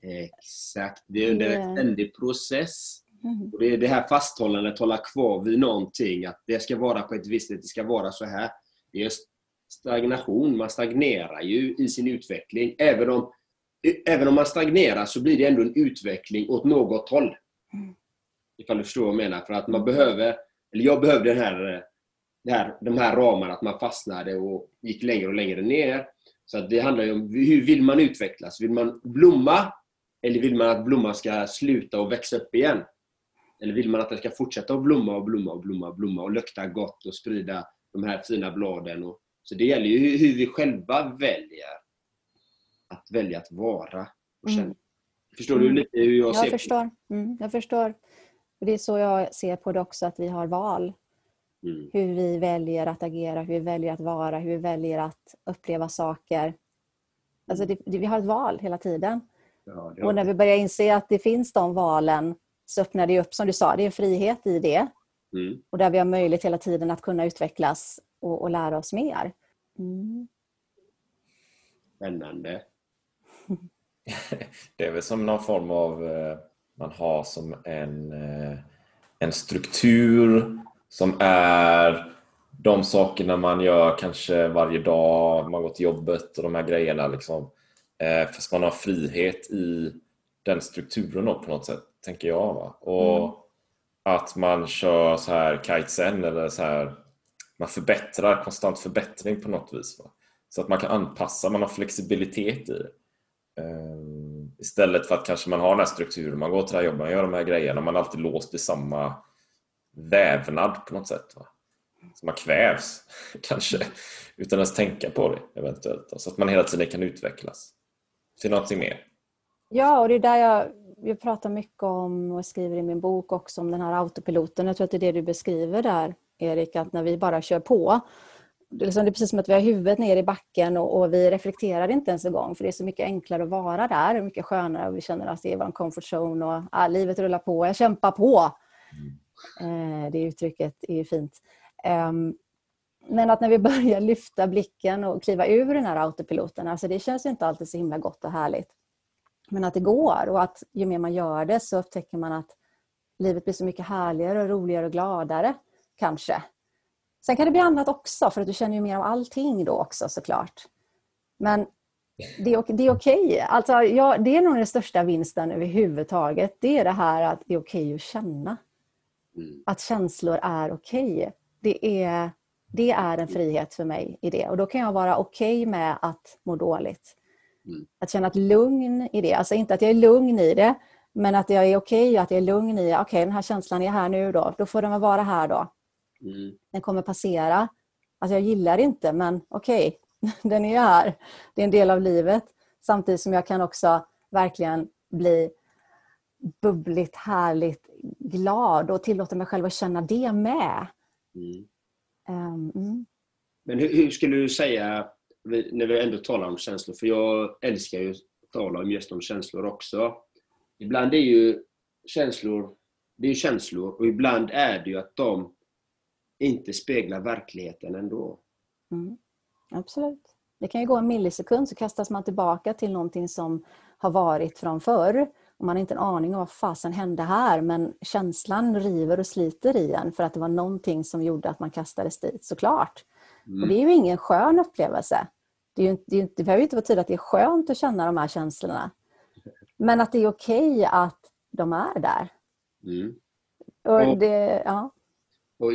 Exakt. Det är under en ständig process. Mm. Och det är det här fasthållandet, hålla kvar vid någonting. Att det ska vara på ett visst sätt, det ska vara så här. Det är stagnation. Man stagnerar ju i sin utveckling. Även om, även om man stagnerar så blir det ändå en utveckling åt något håll. Ifall du förstår vad jag menar. För att man behöver, eller jag behövde den här, det här, de här ramarna, att man fastnade och gick längre och längre ner. Så det handlar ju om hur vill man utvecklas? Vill man blomma? Eller vill man att blomman ska sluta och växa upp igen? Eller vill man att den ska fortsätta att blomma och blomma och blomma och blomma och lukta gott och sprida de här fina bladen? Och, så det gäller ju hur, vi själva väljer att välja att vara och känna. Mm. Förstår du lite hur jag, ser Jag förstår. Mm, jag förstår. Och det är så jag ser på det också, att vi har val. på mm. Hur vi väljer att agera, hur vi väljer att vara, hur vi väljer att uppleva saker. Alltså det, det, vi har ett val hela tiden. ja, det Och när vi börjar inse att det finns de valen så öppnar det upp, som du sa, det är en frihet i det. mm. Och där vi har möjlighet hela tiden att kunna utvecklas och, och lära oss mer. Mm. Spännande. Det är väl som någon form av, eh, man har som en, eh, en struktur som är de sakerna man gör kanske varje dag, man går till jobbet och de här grejerna. Liksom. Eh, Fast man har frihet i den strukturen på något sätt, tänker jag. Va? Och Mm. att man kör så här kitesen eller så här, man förbättrar, konstant förbättring på något vis. Va? Så att man kan anpassa, man har flexibilitet i det. Ehm, Istället för att kanske man har den här strukturen, man går till det här jobbet, man gör de här grejerna, man är alltid låst i samma vävnad på något sätt. Va? Så man kvävs kanske utan att ens tänka på det eventuellt. Så att man hela tiden kan utvecklas till någonting mer. Ja, och det är där jag, jag pratar mycket om och skriver i min bok också om den här autopiloten. Jag tror att det är det du beskriver där, Erik, att när vi bara kör på det är, liksom, det är precis som att vi har huvudet ner i backen och, och, vi reflekterar inte ens en gång för det är så mycket enklare att vara där, mycket skönare och vi känner att det är vår comfort zone och ah, livet rullar på, jag kämpar på. Mm. Eh, det uttrycket är ju fint. Um, men att när vi börjar lyfta blicken och kliva ur den här autopiloten, alltså det känns inte alltid så himla gott och härligt. Men att det går och att ju mer man gör det så upptäcker man att livet blir så mycket härligare och roligare och gladare, kanske. Sen kan det bli annat också, för att du känner ju mer av allting då också såklart. Men det är, det är okej. Okay. Alltså, ja, det är nog den största vinsten överhuvudtaget. Det är det här att det är okej okay att känna. Mm. Att känslor är okej. Okay. Det, är, det är en frihet för mig i det. Och då kan jag vara okej med att må dåligt. Mm. Att känna ett lugn i det. Alltså inte att jag är lugn i det, men att jag är okej att jag är lugn i, okej okay, den här känslan är här nu då, då får den vara här då. Mm. Den kommer passera. Alltså jag gillar det inte men okej, okay, den är här. Det är en del av livet. Samtidigt som jag kan också verkligen bli bubbligt, härligt glad och tillåta mig själv att känna det med. Mm. Um, mm. Men hur, hur, skulle du säga, när vi ändå talar om känslor, för jag älskar ju att tala om just om känslor också. Ibland är ju känslor, det är känslor och ibland är det ju att de inte speglar verkligheten ändå. Mm. Absolut. Det kan ju gå en millisekund så kastas man tillbaka till någonting som har varit från förr. Och man har inte en aning om vad fasen hände här men känslan river och sliter i en för att det var någonting som gjorde att man kastades dit, såklart. Mm. Och det är ju ingen skön upplevelse. Det, är ju, det, är, det behöver inte betyda att det är skönt att känna de här känslorna. Men att det är okej okay att de är där. Mm. Och, och det, ja. och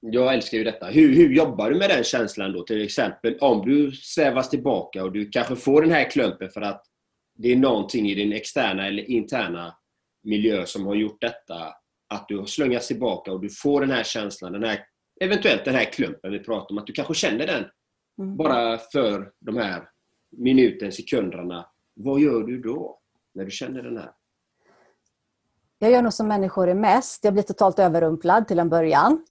jag älskar ju detta. Hur, hur jobbar du med den känslan då? Till exempel om du svävas tillbaka och du kanske får den här klumpen för att det är någonting i din externa eller interna miljö som har gjort detta. Att du har slungats tillbaka och du får den här känslan, den här, eventuellt den här klumpen vi pratar om. Att du kanske känner den mm. bara för de här minuten, sekunderna. Vad gör du då? När du känner den här? Jag gör nog som människor är mest. Jag blir totalt överrumplad till en början.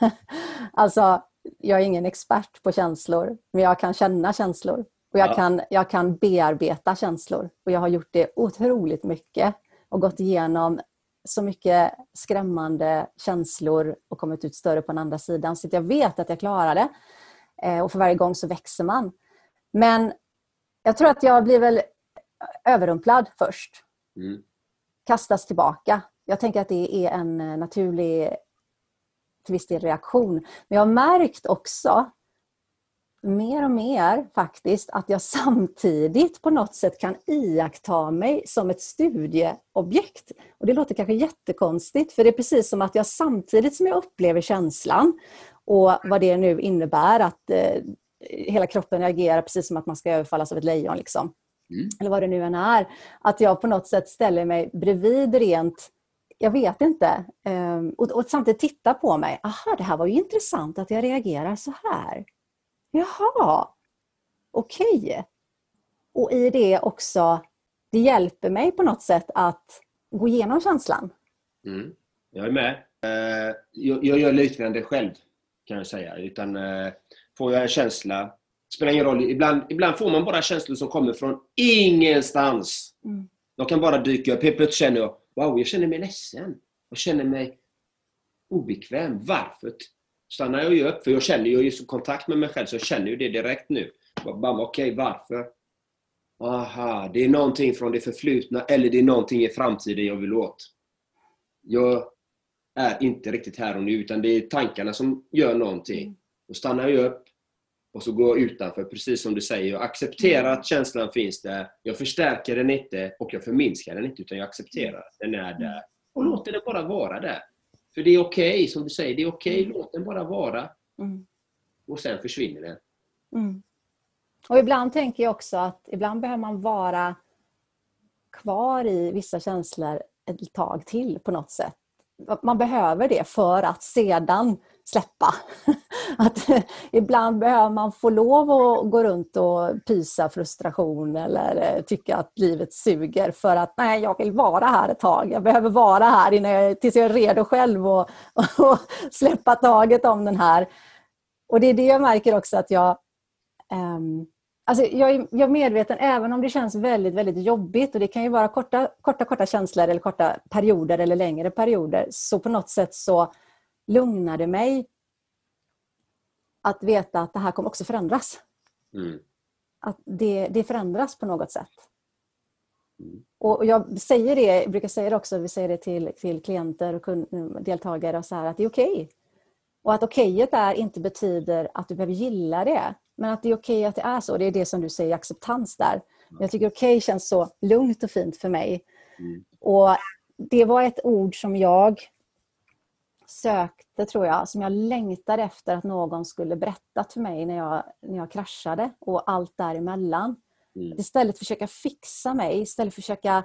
alltså, jag är ingen expert på känslor, men jag kan känna känslor. Och jag, ja. kan, jag kan bearbeta känslor. Och jag har gjort det otroligt mycket och gått igenom så mycket skrämmande känslor och kommit ut större på den andra sidan. Så jag vet att jag klarar det. Eh, och för varje gång så växer man. Men jag tror att jag blir väl överrumplad först. Mm. Kastas tillbaka. Jag tänker att det är en naturlig till viss del reaktion. Men jag har märkt också mer och mer faktiskt att jag samtidigt på något sätt kan iaktta mig som ett studieobjekt. Och Det låter kanske jättekonstigt för det är precis som att jag samtidigt som jag upplever känslan och vad det nu innebär att eh, hela kroppen reagerar precis som att man ska överfallas av ett lejon. Liksom. Mm. Eller vad det nu än är. Att jag på något sätt ställer mig bredvid rent jag vet inte. Ehm, och, och samtidigt titta på mig. Aha, det här var ju intressant att jag reagerar så här. Jaha, okej. Okay. Och i det också, det hjälper mig på något sätt att gå igenom känslan. Mm. Jag är med. Eh, jag, jag gör liknande själv, kan jag säga. Utan eh, får jag en känsla, spelar ingen roll. Ibland, ibland får man bara känslor som kommer från ingenstans. Mm. De kan bara dyka upp. Helt plötsligt känner jag, wow, jag känner mig ledsen. Jag känner mig obekväm. Varför stannar jag ju upp? För jag känner ju i kontakt med mig själv, så jag känner ju det direkt nu. Okej, okay, varför? Aha, det är någonting från det förflutna eller det är någonting i framtiden jag vill åt. Jag är inte riktigt här och nu, utan det är tankarna som gör någonting. Då stannar jag upp och så går jag utanför, precis som du säger. Jag accepterar att känslan finns där. Jag förstärker den inte och jag förminskar den inte, utan jag accepterar att den är där. Och låter den bara vara där. För det är okej, okay, som du säger. Det är okej, okay, mm. låt den bara vara. Mm. Och sen försvinner den. Mm. Och ibland tänker jag också att ibland behöver man vara kvar i vissa känslor ett tag till på något sätt. Man behöver det för att sedan släppa. Att ibland behöver man få lov att gå runt och pysa frustration eller eh, tycka att livet suger för att nej, jag vill vara här ett tag. Jag behöver vara här innan jag, tills jag är redo själv och, och släppa taget om den här. Och det är det jag märker också att jag um, Alltså jag, är, jag är medveten, även om det känns väldigt, väldigt jobbigt och det kan ju vara korta, korta, korta känslor eller korta perioder eller längre perioder, så på något sätt så lugnar det mig att veta att det här kommer också förändras. Mm. Att det, det förändras på något sätt. Mm. Och jag säger det, jag brukar säga det också, vi säger det till, till klienter och kund, deltagare och så här, att det är okej. Okay. Och att okejet är inte betyder att du behöver gilla det. Men att det är okej okay att det är så. Det är det som du säger, acceptans där. Jag tycker okej okay känns så lugnt och fint för mig. Mm. Och Det var ett ord som jag sökte, tror jag, som jag längtade efter att någon skulle berättat för mig när jag, när jag kraschade och allt däremellan. Mm. Istället att försöka fixa mig, istället försöka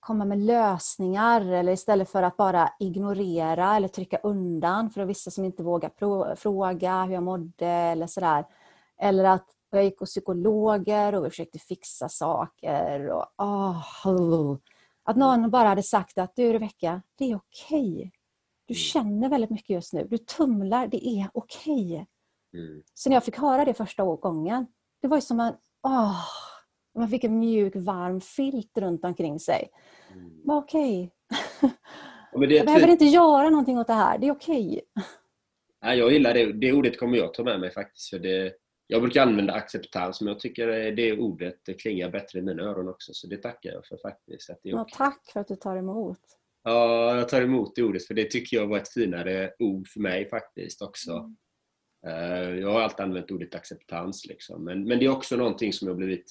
komma med lösningar eller istället för att bara ignorera eller trycka undan för vissa som inte vågar fråga hur jag mådde eller sådär. Eller att jag gick hos psykologer och vi försökte fixa saker. Och, oh, att någon bara hade sagt att du Rebecka, det är okej. Okay. Du mm. känner väldigt mycket just nu. Du tumlar, det är okej. Okay. Mm. Så när jag fick höra det första gången, det var som en, oh, man fick en mjuk varm filt runt omkring sig. Mm. Okej. Okay. jag behöver inte göra någonting åt det här, det är okej. Okay. Ja, jag gillar det. Det ordet kommer jag ta med mig faktiskt. För det, jag brukar använda acceptans, men jag tycker det ordet det klingar bättre i mina öron också. Så det tackar jag för faktiskt. Att det är ja, tack för att du tar emot. Ja, jag tar emot det ordet för det tycker jag var ett finare ord för mig faktiskt också. Mm. Uh, jag har alltid använt ordet acceptans. Liksom. Men, men det är också någonting som jag blivit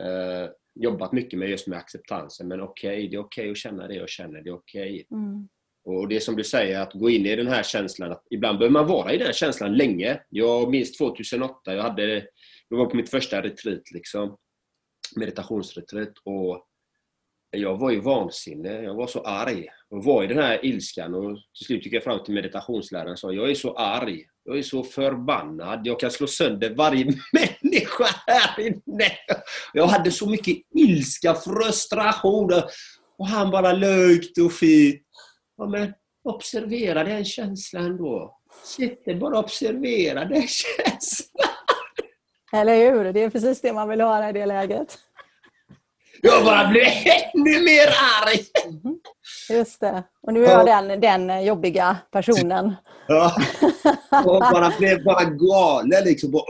uh, jobbat mycket med just med acceptansen. Men okej, okay, det är okej okay att känna det jag känner. Det är okej. Okay. Mm. Och det är som du säger, att gå in i den här känslan. Att ibland behöver man vara i den känslan länge. Jag minns 2008, jag, hade, jag var på mitt första retreat, liksom, meditationsretreat. Och jag var ju vansinnig. Jag var så arg. Jag var i den här ilskan. Och till slut gick jag fram till meditationsläraren och sa jag är så arg. Jag är så förbannad. Jag kan slå sönder varje människa här inne. Jag hade så mycket ilska, frustration. Och han bara löjt och fint. Ja, men observera den känslan då. Sitt bara och observera den känslan. Eller hur? Det är precis det man vill höra i det läget. Jag bara blev ännu mer arg! Mm. Just det. Och nu är jag den, den jobbiga personen. Ja. Och bara blev bara galen liksom.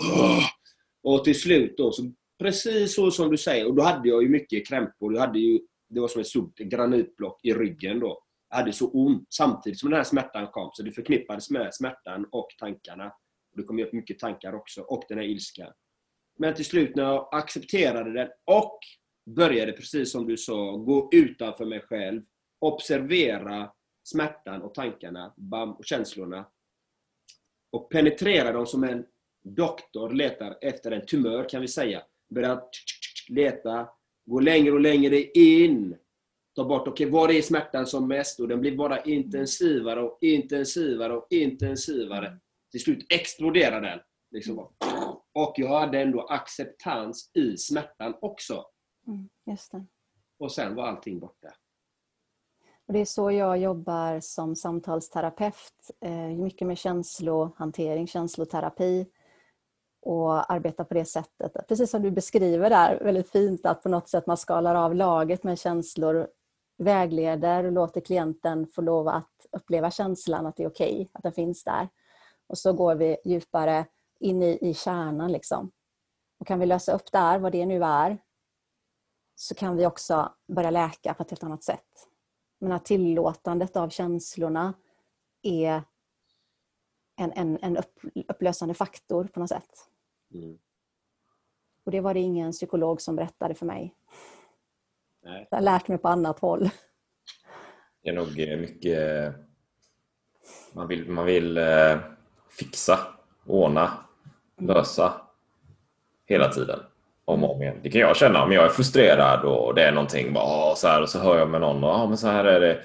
Och till slut då, så precis så som du säger, och då hade jag ju mycket krämpor. Jag hade ju, det var som ett stort granitblock i ryggen då. Hade så ont samtidigt som den här smärtan kom. Så det förknippades med smärtan och tankarna. Och det kom upp mycket tankar också, och den här ilskan. Men till slut när jag accepterade den och började, precis som du sa, gå utanför mig själv, observera smärtan och tankarna bam, och känslorna och penetrera dem som en doktor letar efter en tumör, kan vi säga. Börja leta, gå längre och längre in ta bort, okej, okay, var är smärtan som mest? Och den blir bara intensivare och intensivare och intensivare. Till slut exploderar den. Liksom. Och jag hade ändå acceptans i smärtan också. Mm, just det. Och sen var allting borta. Och det är så jag jobbar som samtalsterapeut. Eh, mycket med känslohantering, känsloterapi och arbeta på det sättet. Precis som du beskriver där väldigt fint att på något sätt man skalar av laget med känslor vägleder och låter klienten få lov att uppleva känslan att det är okej, okay, att den finns där. Och så går vi djupare in i, i kärnan. Liksom. Och kan vi lösa upp där, vad det nu är, så kan vi också börja läka på ett helt annat sätt. Men att tillåtandet av känslorna är en, en, en upp, upplösande faktor på något sätt. Mm. Och det var det ingen psykolog som berättade för mig. Nej. Jag har lärt mig på annat håll. Det är nog eh, mycket man vill, man vill eh, fixa, ordna, lösa hela tiden. Om och om igen. Det kan jag känna om jag är frustrerad och det är någonting bara, så här, och så hör jag med någon och ja, men så här är det.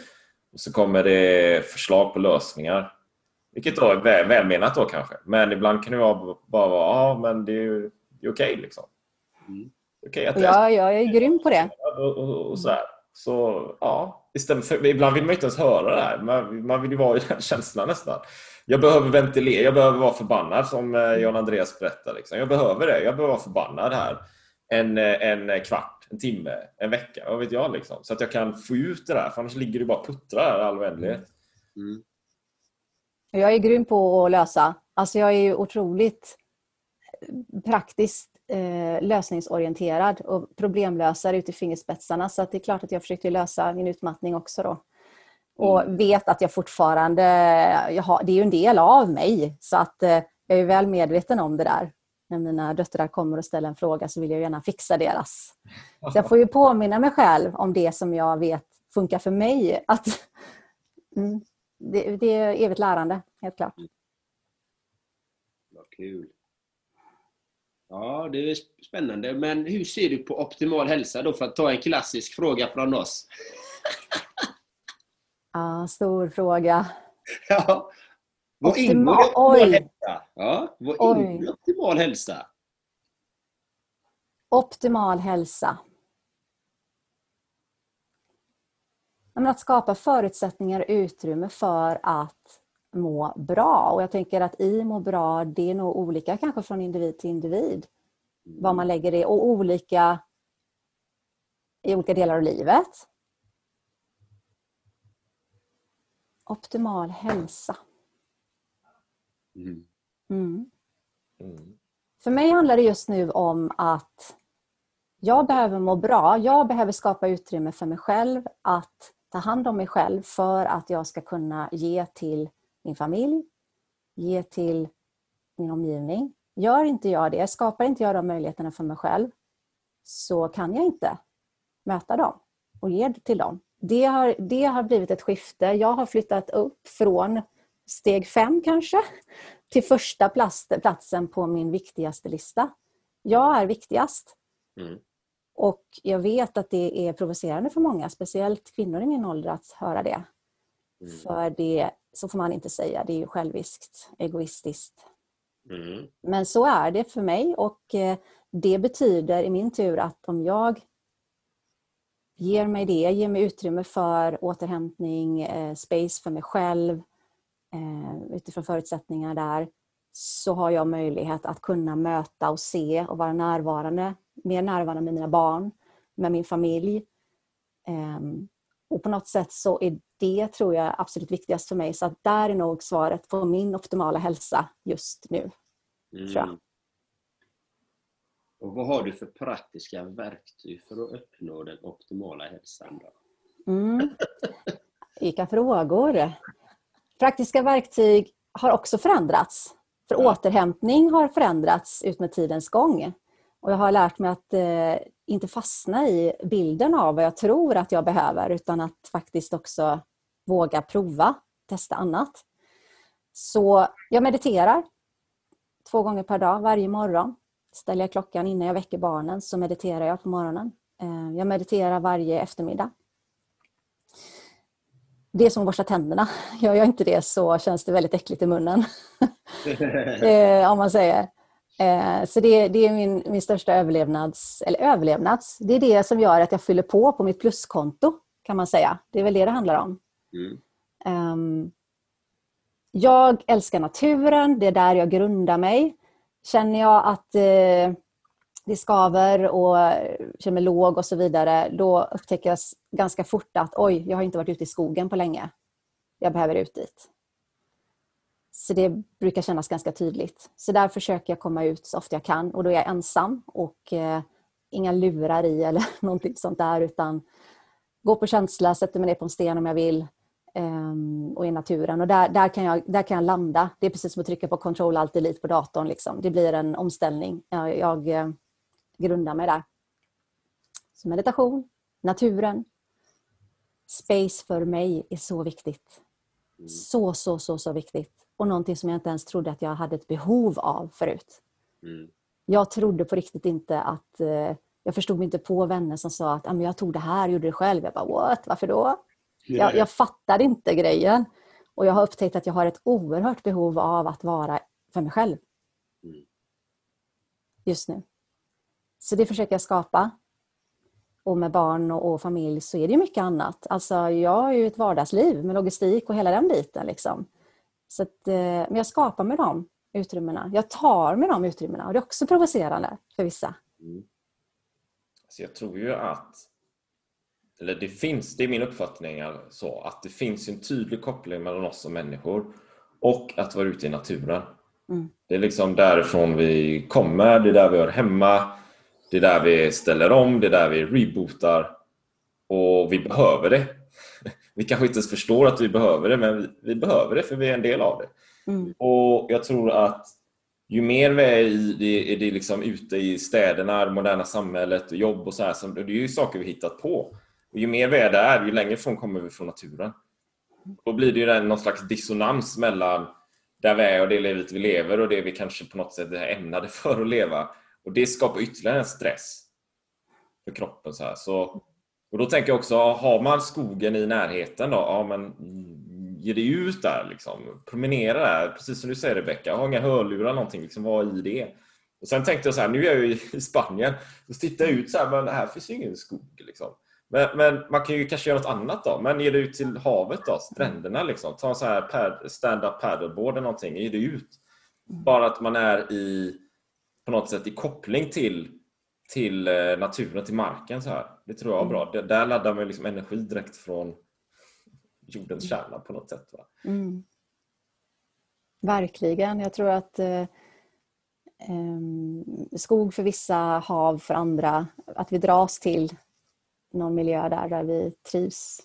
Och så kommer det förslag på lösningar. Vilket då är väl, välmenat då kanske. Men ibland kan det vara bara vara, ja men det är ju okej okay, liksom. Mm. Okay, att ja, jag är grym på det. Och, och, och så, här. så ja, istället för, ibland vill man inte ens höra det här. Man, man vill ju vara i den känslan nästan. Jag behöver ventilera, jag behöver vara förbannad som eh, John Andreas berättar. Liksom. Jag behöver det, jag behöver vara förbannad här. En, eh, en kvart, en timme, en vecka, vad vet jag. Liksom. Så att jag kan få ut det där, för annars ligger det bara och puttrar i all oändlighet. Mm. Jag är grym på att lösa. Alltså jag är otroligt praktiskt eh, lösningsorienterad och problemlösare ut i fingerspetsarna. Så att det är klart att jag försökte lösa min utmattning också då. Och Mm. vet att jag fortfarande, jag har, det är ju en del av mig. Så att eh, jag är väl medveten om det där. När mina döttrar kommer och ställer en fråga så vill jag gärna fixa deras. Så jag får ju påminna mig själv om det som jag vet funkar för mig. Att, mm, det, det är evigt lärande, helt klart. Vad kul. Ja, det är spännande. Men hur ser du på optimal hälsa då? För att ta en klassisk fråga från oss. Ja, stor fråga. Ja. Vad Optimal- ingår i optimal hälsa? Ja, vad Oj. ingår i optimal hälsa? Optimal hälsa. Men Att skapa förutsättningar och utrymme för att må bra. Och jag tänker att i må bra, det är nog olika kanske från individ till individ. Vad man lägger i och olika i olika delar av livet. Optimal hälsa. Mm. Mm. Mm. För mig handlar det just nu om att jag behöver må bra. Jag behöver skapa utrymme för mig själv att ta hand om mig själv för att jag ska kunna ge till min familj, ge till min omgivning. Gör inte jag det, skapar inte jag de möjligheterna för mig själv så kan jag inte möta dem och ge till dem. Det har, det har blivit ett skifte. Jag har flyttat upp från steg fem kanske till första plats, platsen på min viktigaste lista. Jag är viktigast. Mm. Och jag vet att det är provocerande för många, speciellt kvinnor i min ålder, att höra det. Mm. För det, så får man inte säga, det är ju själviskt, egoistiskt. Mm. Men så är det för mig och eh, det betyder i min tur att om jag ger mig det, ger mig utrymme för återhämtning, eh, space för mig själv eh, utifrån förutsättningar där så har jag möjlighet att kunna möta och se och vara närvarande, mer närvarande med mina barn, med min familj. Och på något sätt så är det, tror jag, absolut viktigast för mig. Så att där är nog svaret på min optimala hälsa just nu. Mm. Tror jag. Och vad har du för praktiska verktyg för att uppnå den optimala hälsan? Då? Mm. Vilka frågor! Praktiska verktyg har också förändrats. För återhämtning har förändrats ut med tidens gång. Och jag har lärt mig att eh, inte fastna i bilden av vad jag tror att jag behöver utan att faktiskt också våga prova, testa annat. Så jag mediterar två gånger per dag, varje morgon. Ställer jag klockan innan jag väcker barnen så mediterar jag på morgonen. Eh, jag mediterar varje eftermiddag. Det är som att borsta tänderna. Gör jag inte det så känns det väldigt äckligt i munnen. Eh, om man säger. Eh, så det, det är min, min största överlevnads... Eller överlevnads. Det är det som gör att jag fyller på på mitt pluskonto, kan man säga. Det är väl det det handlar om. Mm. Ehm, jag älskar naturen, det är där jag grundar mig. Känner jag att eh, det skaver och känner mig låg och så vidare, då upptäcker jag ganska fort att oj, jag har inte varit ute i skogen på länge. Jag behöver ut dit. Så det brukar kännas ganska tydligt. Så där försöker jag komma ut så ofta jag kan och då är jag ensam och eh, inga lurar i eller någonting sånt där utan gå på känsla, sätter mig ner på en sten om jag vill ehm, och i naturen. Och där, där, kan jag, där kan jag landa. Det är precis som att trycka på control alt delete på datorn. Liksom. Det blir en omställning. Jag, jag eh, grundar mig där. Så meditation, naturen, space för mig är så viktigt. Så, så, så, så viktigt. Och någonting som jag inte ens trodde att jag hade ett behov av förut. Mm. Jag trodde på riktigt inte att... Eh, jag förstod mig inte på vänner som sa att ah, jag tog det här, gjorde det själv. Jag bara what, varför då? Jag, jag fattade inte grejen. Och jag har upptäckt att jag har ett oerhört behov av att vara för mig själv. Mm. Just nu. Så det försöker jag skapa. Och med barn och, och familj så är det mycket annat. Alltså jag har ju ett vardagsliv med logistik och hela den biten. Liksom. Så att, eh, men jag skapar med de utrymmena. Jag tar med de utrymmena och det är också provocerande för vissa. Mm. Så jag tror ju att eller det finns, det är min uppfattning så, att det finns en tydlig koppling mellan oss som människor och att vara ute i naturen. Mm. Det är liksom därifrån vi kommer, det är där vi hör hemma, det är där vi ställer om, det är där vi rebootar och vi behöver det. Vi kanske inte ens förstår att vi behöver det, men vi, vi behöver det för vi är en del av det. Mm. Och jag tror att ju mer vi är i det, är det liksom ute i städerna, det moderna samhället, och jobb och så här, så det är ju saker vi hittat på. Och ju mer vi är där, ju längre ifrån kommer vi från naturen. Då blir det ju någon slags dissonans mellan där vi är och det livet vi lever och det vi kanske på något sätt är ämnade för att leva. Och det skapar ytterligare en stress för kroppen. Så, här. så och Då tänker jag också, har man skogen i närheten då, ja men ge dig ut där liksom. Promenera där, precis som du säger Rebecka. Ha inga hörlurar någonting, liksom, var i det. Och Sen tänkte jag så här, nu är jag ju i Spanien. Så tittar jag ut så här, men här finns ju ingen skog. Liksom. Men, men, man kan ju kanske göra något annat då. Men ge dig ut till havet då, stränderna liksom. Ta en så här stand-up paddleboard eller någonting. Ge dig ut. Bara att man är i på något sätt i koppling till, till eh, naturen, till marken. Så här. Det tror jag är bra. Det, där laddar man liksom energi direkt från jordens kärna på något sätt. Va? Mm. Verkligen. Jag tror att eh, skog för vissa, hav för andra. Att vi dras till någon miljö där, där vi trivs.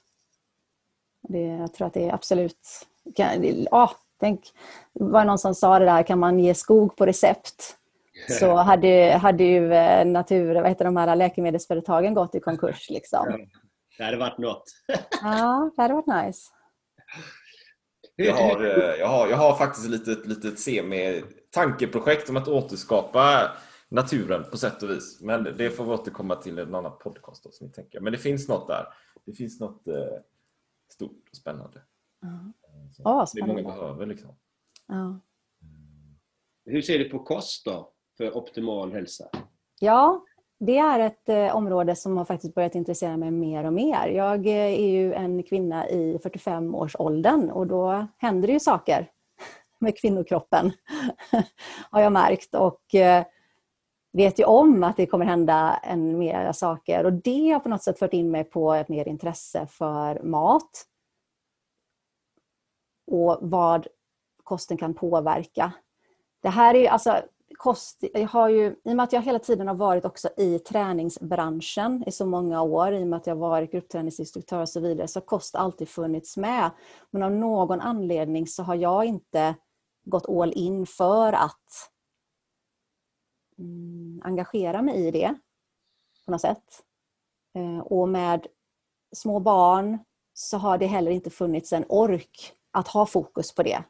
Det, jag tror att det är absolut... Kan, ja, tänk, det var någon som sa det där, kan man ge skog på recept? Så hade, hade ju eh, natur, vad heter de här läkemedelsföretagen gått i konkurs. Liksom. Det hade varit något. Ja, det hade varit nice. Jag har, eh, jag har, jag har faktiskt ett litet, litet semi-tankeprojekt om att återskapa naturen på sätt och vis. Men det får vi återkomma till i en annan podcast. Då, som ni tänker. Men det finns något där. Det finns något eh, stort och spännande. Ja. Så Ja, det många spännande. behöver. Liksom. Ja. Hur ser du på kost då, för optimal hälsa? Ja, det är ett eh, område som har faktiskt börjat intressera mig mer och mer. Jag eh, är ju en kvinna i 45-årsåldern och då händer det ju saker med kvinnokroppen, har jag märkt. Och eh, vet ju om att det kommer hända än mer saker. Och det har på något sätt fört in mig på ett mer intresse för mat. Och vad kosten kan påverka. Det här är ju, alltså, kost, jag har ju, I och med att jag hela tiden har varit också i träningsbranschen i så många år, i och med att jag varit gruppträningsinstruktör och så vidare, så har kost alltid funnits med. Men av någon anledning så har jag inte gått all in för att mm, engagera mig i det på något sätt. Eh, och med små barn så har det heller inte funnits en ork att ha fokus på det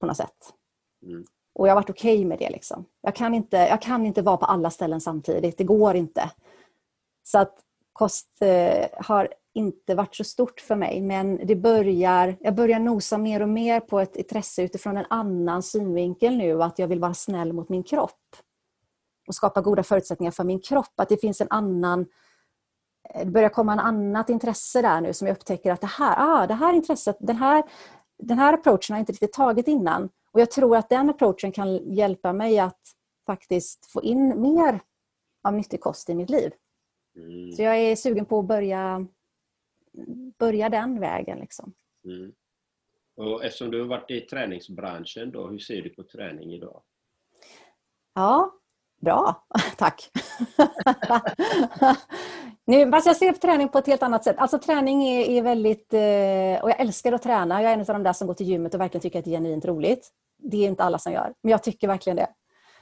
på något sätt. Mm. Och jag har varit okej okay med det. Liksom. Jag, kan inte, jag kan inte vara på alla ställen samtidigt. Det går inte. Så att kost eh, har inte varit så stort för mig. Men det börjar, jag börjar nosa mer och mer på ett intresse utifrån en annan synvinkel nu. Att jag vill vara snäll mot min kropp. Och skapa goda förutsättningar för min kropp. Att det finns en annan det börjar komma en annat intresse där nu som jag upptäcker att det här, ah, det här intresset, den här, den här approachen har jag inte riktigt tagit innan. Och jag tror att den approachen kan hjälpa mig att faktiskt få in mer av nyttig kost i mitt liv. Mm. Så jag är sugen på att börja, börja den vägen. Liksom. Mm. Och eftersom du har varit i träningsbranschen, då, hur ser du på träning idag? Ja, bra. Tack. nu, fast jag ser träning på ett helt annat sätt. Alltså träning är, är väldigt... Eh, och jag älskar att träna. Jag är en av de där som går till gymmet och verkligen tycker att det är genuint roligt. Det är inte alla som gör, men jag tycker verkligen det.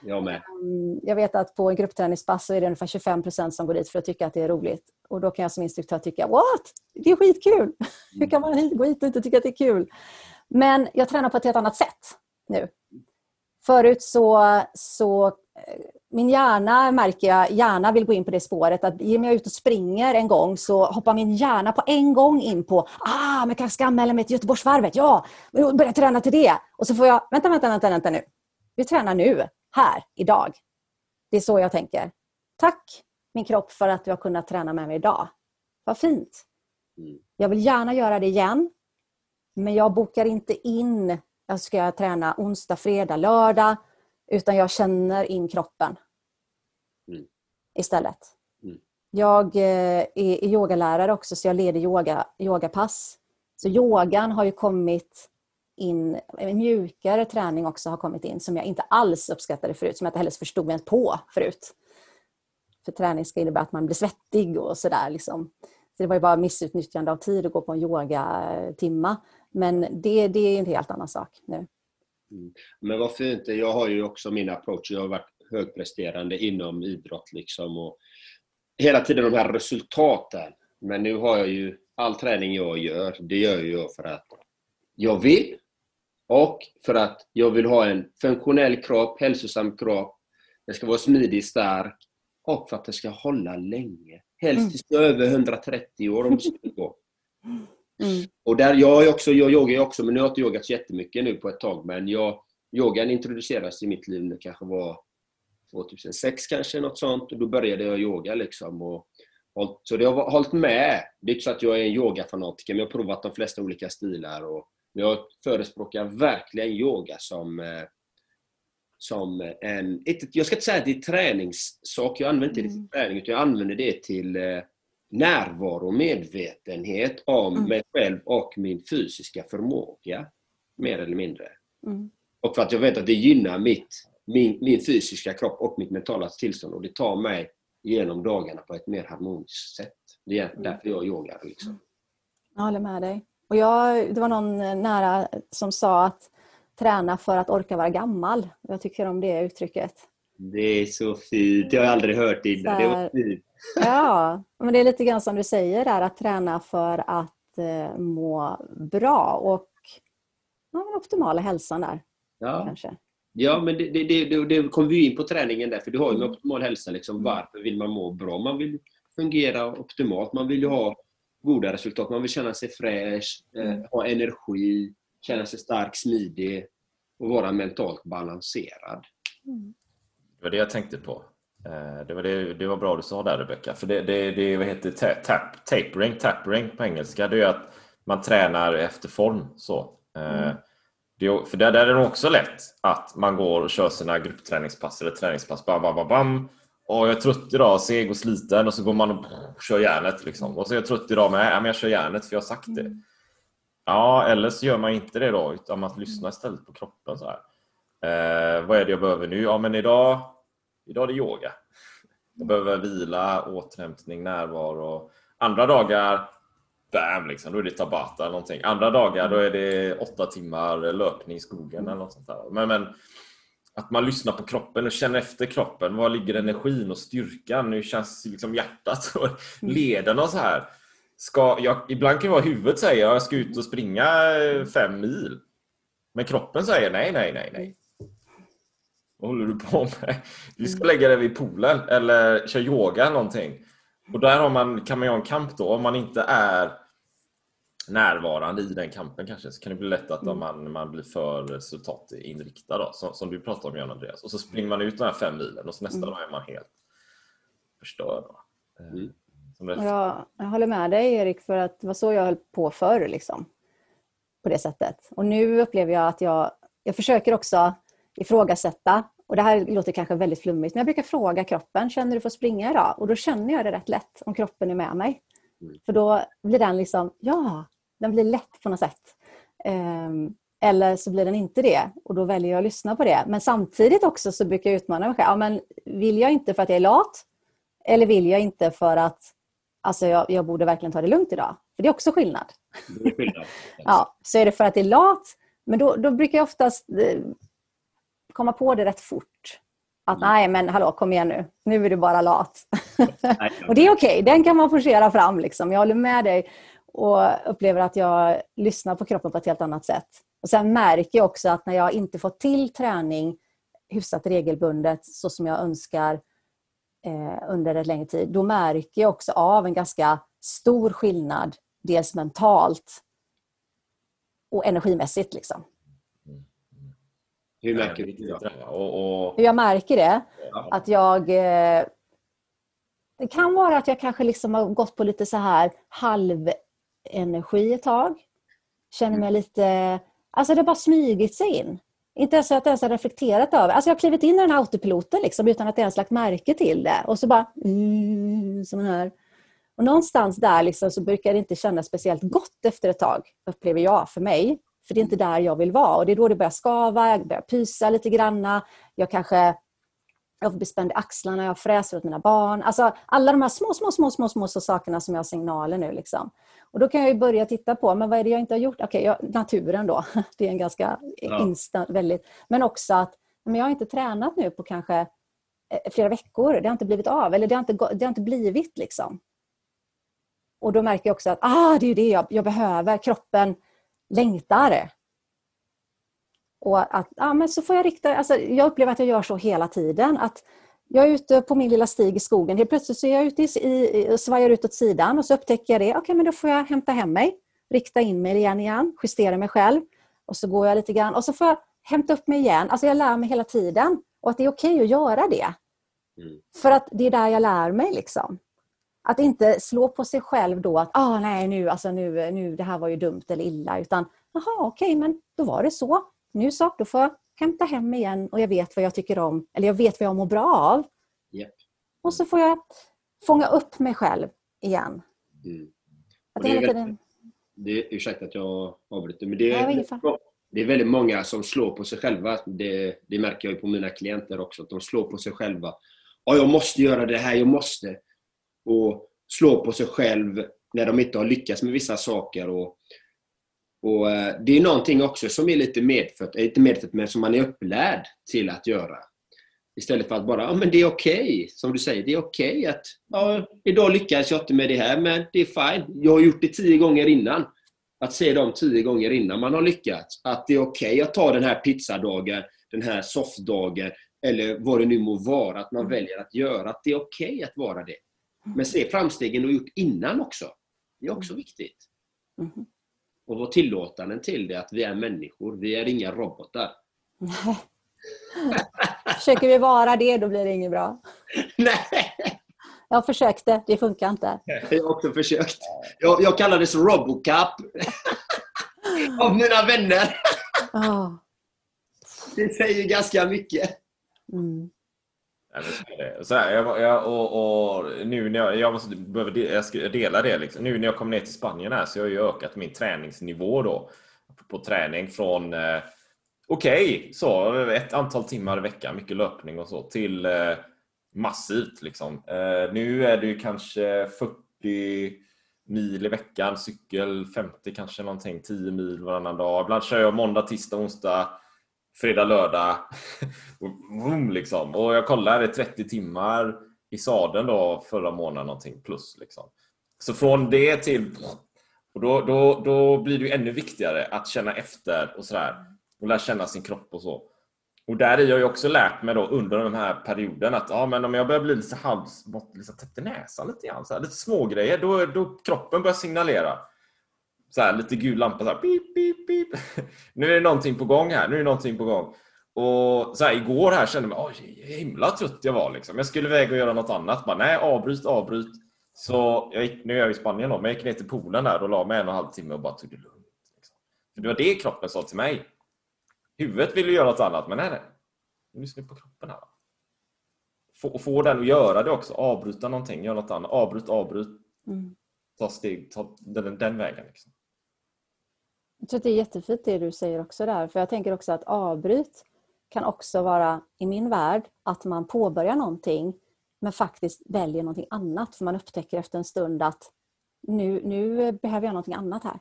Jag med. Mm, Jag vet att på en gruppträningspass så är det ungefär 25 procent som går dit för att tycka att det är roligt. Och då kan jag som instruktör tycka, what? Det är skitkul! Hur kan man gå hit och inte tycka att det är kul? Men jag tränar på ett helt annat sätt nu. Förut så, så min hjärna märker jag gärna vill gå in på det spåret att ger mig ut och springer en gång så hoppar min hjärna på en gång in på ah, men jag kanske ska anmäla mig till Göteborgsvarvet. Ja, börja träna till det. Och så får jag, vänta, vänta, vänta, vänta nu. Vi tränar nu, här, idag. Det är så jag tänker. Tack min kropp för att du har kunnat träna med mig idag. Vad fint. Jag vill gärna göra det igen. Men jag bokar inte in, jag ska träna onsdag, fredag, lördag. Utan jag känner in kroppen. Mm. Istället. Mm. Jag eh, är, är yogalärare också så jag leder yoga, yogapass. Så yogan har ju kommit in, en mjukare träning också har kommit in som jag inte alls uppskattade förut, som jag inte heller förstod mig på förut. För träning ska innebära att man blir svettig och sådär. Liksom. Så det var ju bara missutnyttjande av tid att gå på en yogatimma. Men det, det är en helt annan sak nu. Men vad fint. Jag har ju också min approach. Jag har varit högpresterande inom idrott liksom och hela tiden de här resultaten. Men nu har jag ju all träning jag gör, det gör jag för att jag vill och för att jag vill ha en funktionell kropp, hälsosam kropp. Den ska vara smidig, stark och för att den ska hålla länge. Helst tills jag är över 130 år om det skulle gå. Mm. Och där, jag, också, jag yogar ju också, men nu har jag inte yogat så jättemycket nu på ett tag. Men jag, yogan introducerades i mitt liv, det kanske var 2006 kanske, något sånt. Och då började jag yoga liksom. Och, så det har hållit med. Det är inte så att jag är en yogafanatiker, men jag har provat de flesta olika stilar. Och, men jag förespråkar verkligen yoga som, eh, som en... Jag ska inte säga att det är träningssak, jag använder inte det till träning, utan jag använder det till eh, närvaro och medvetenhet om Mm. mig själv och min fysiska förmåga. Mer eller mindre. Mm. Och för att jag vet att det gynnar mitt, min, min fysiska kropp och mitt mentala tillstånd. Och det tar mig genom dagarna på ett mer harmoniskt sätt. Det är därför jag yogar. Liksom. Jag håller med dig. Och jag, det var någon nära som sa att träna för att orka vara gammal. Jag tycker om det uttrycket. Det är så fint. Det har jag aldrig hört innan. Det var fint. Ja, men det är lite grann som du säger där, att träna för att eh, må bra och ja, den optimala hälsan där Ja. kanske. Ja, men det, det, det, det, kommer vi in på träningen där, för du har ju med Mm. optimal hälsa. Liksom, varför vill man må bra? Man vill fungera optimalt. Man vill ju ha goda resultat. Man vill känna sig fräsch, eh, ha energi, känna sig stark, smidig och vara mentalt balanserad. Det var det jag tänkte på. Eh, Det var, det, det var bra du sa där Rebecka. För det, det, det vad heter ta- tap, tapering, tapering på engelska. Det är att man tränar efter form. Så. Eh, Det är, för där, där är det också lätt att man går och kör sina gruppträningspass eller träningspass. Bam, bam, bam, bam. Och jag är trött idag, seg och sliten. Och så går man och kör järnet. Liksom. Och så är jag trött idag med. Ja, men jag kör järnet för jag har sagt det. Ja, eller så gör man inte det då. Utan man lyssnar istället på kroppen. så här. Eh, vad är det jag behöver nu? Ja, men idag, idag är det yoga. Jag behöver vila, återhämtning, närvaro. Andra dagar, bam, liksom, då är det tabata eller någonting. Andra dagar då är det åtta timmar löpning i skogen eller något sånt där. Men, men att man lyssnar på kroppen och känner efter kroppen. Var ligger energin och styrkan? Hur känns liksom hjärtat och lederna och så här? Ska, jag, ibland kan det vara huvudet säger jag ska ut och springa fem mil. Men kroppen säger nej, nej, nej, nej. Vad håller du på med? Du ska lägga dig vid poolen eller köra yoga eller någonting. Och där man, kan man ju ha en kamp då. Om man inte är närvarande i den kampen kanske så kan det bli lätt att om man, man blir för resultatinriktad då, som, som du pratar om Jan Andreas. Och så springer man ut de här fem milen och så nästa dag är man helt förstörd. Eh, Mm. Jag, jag håller med dig Erik, för att det var så jag höll på förr. Liksom, på det sättet. Och nu upplever jag att jag, jag försöker också ifrågasätta. Och det här låter kanske väldigt flummigt, men jag brukar fråga kroppen, känner du för att springa idag? Och då känner jag det rätt lätt om kroppen är med mig. För då blir den liksom, ja, den blir lätt på något sätt. Ehm, eller så blir den inte det och då väljer jag att lyssna på det. Men samtidigt också så brukar jag utmana mig själv. Ja, men vill jag inte för att jag är lat? Eller vill jag inte för att alltså jag, jag borde verkligen ta det lugnt idag? För det är också skillnad. Det är skillnad. Ja, så är det för att det är lat, men då, då brukar jag oftast eh, komma på det rätt fort. Att nej, men hallå, kom igen nu. Nu är du bara lat. Och det är okej, den kan man forcera fram. Liksom. Jag håller med dig och upplever att jag lyssnar på kroppen på ett helt annat sätt. Och Sen märker jag också att när jag inte får till träning hyfsat regelbundet så som jag önskar eh, under en längre tid, då märker jag också av en ganska stor skillnad, dels mentalt och energimässigt. Liksom. Hur märker du det? då? Och, och, Hur jag märker det, Ja. att jag... Eh, det kan vara att jag kanske liksom har gått på lite så här halvenergi ett tag. Känner mig lite... Alltså det har bara smygit sig in. Inte ens så att jag ens har reflekterat över. Alltså jag har klivit in i den här autopiloten liksom, utan att jag ens lagt märke till det. Och så bara... Mm, som den här. Och någonstans där liksom, så brukar det inte kännas speciellt gott efter ett tag, upplever jag för mig. För det är inte där jag vill vara. Och det är då det börjar skava, jag börjar pysa lite granna. Jag kanske jag blir spänd i axlarna, jag fräser åt mina barn. Alltså alla de här små, små, små, små, små sakerna som jag har signaler nu. Liksom. Och då kan jag ju börja titta på, men vad är det jag inte har gjort? Okej, jag, naturen då. Det är en ganska Ja. instant, väldigt... Men också att men jag har inte tränat nu på kanske eh, flera veckor. Det har inte blivit av, eller det har inte, det har inte blivit liksom. Och då märker jag också att ah, det är det jag, jag behöver. Kroppen längtar. Och att, ja, men så får jag rikta, alltså, jag upplever att jag gör så hela tiden. Att jag är ute på min lilla stig i skogen. Helt plötsligt så är jag ute i, i, svajar ut åt sidan och så upptäcker jag det. Okej, men då får jag hämta hem mig. Rikta in mig igen, igen, justera mig själv. Och så går jag lite grann och så får jag hämta upp mig igen. Alltså jag lär mig hela tiden. Och att det är okej att göra det. Mm. För att det är där jag lär mig. liksom. Att inte slå på sig själv då att ah, nej, nu, alltså, nu, nu, det här var ju dumt eller illa. Utan jaha, okej, men då var det så. Nu så, då får jag hämta hem igen och jag vet vad jag tycker om. Eller jag vet vad jag mår bra av. Japp. Och så får jag fånga upp mig själv igen. Mm. Att det är hela väl- tiden... Det, ursäkta att jag avbryter, men det är, det är väldigt många som slår på sig själva. Det, det märker jag ju på mina klienter också, att de slår på sig själva. Ja, jag måste göra det här, jag måste. Och slår på sig själv när de inte har lyckats med vissa saker. Och, och eh, Det är någonting också som är lite medfött, eh, inte medfött, men som man är upplärd till att göra. Istället för att bara, ja men det är okej. Som du säger, det är okej att, ja, idag lyckades jag inte med det här, men det är fine. Jag har gjort det tio gånger innan. Att se dem tio gånger innan man har lyckats. Att det är okej att ta den här pizzadagen, den här softdagen, eller vad det nu må vara, att man väljer att göra. Att det är okej att vara det. Men se framstegen du har gjort innan också. Det är också viktigt. Mhm. Och vara tillåtande till det, att vi är människor. Vi är inga robotar. Försöker vi vara det, då blir det inget bra. Nej! Jag försökte, det funkar inte. Jag har också försökt. Jag, jag kallades Robocop av mina vänner. Ah. Det säger ganska mycket. Mm. Så här, jag, jag, och, och nu när jag, jag, måste, behöver, jag det. Liksom. Nu när jag kom ner till Spanien här så har jag ökat min träningsnivå då. På träning från eh, okej, så ett antal timmar i veckan, mycket löpning och så, till eh, massivt. Liksom. Eh, nu är det ju kanske 40 mil i veckan, cykel 50 kanske någonting, 10 mil varannan dag. Ibland kör jag måndag, tisdag, onsdag, fredag, lördag. Vroom, liksom. Och jag kollade 30 timmar i sadeln då förra månaden någonting plus. Liksom. Så från det till... Och då, då, då blir det ju ännu viktigare att känna efter och sådär. Och lära känna sin kropp och så. Och där har jag ju också lärt mig då under den här perioden att ah, men om jag börjar bli lite halvsmått, liksom täppt i näsan lite grann, så här, lite smågrejer. då, då kroppen börjar signalera. Så här, lite gul lampa så här, pip, pip, pip. Nu är det någonting på gång här, nu är det någonting på gång. Och så här, igår här kände jag mig, oj, himla trött jag var liksom. Jag skulle iväg och göra något annat. Bara, nej, avbryt, avbryt. Så jag gick, nu är jag i Spanien då, men jag gick ner till poolen där och la mig en och en halv timme och bara tog det lugnt. Liksom. För det var det kroppen sa till mig. Huvudet ville göra något annat, men nej, nej. Lyssna på kroppen här. Få, få den att göra det också. Avbryta någonting, göra något annat. Avbryt, avbryt. Mm. Ta steg, ta den, den vägen. Liksom. Jag tror att det är jättefint det du säger också där. För jag tänker också att avbryt kan också vara, i min värld, att man påbörjar någonting men faktiskt väljer någonting annat. För man upptäcker efter en stund att nu, nu behöver jag någonting annat här.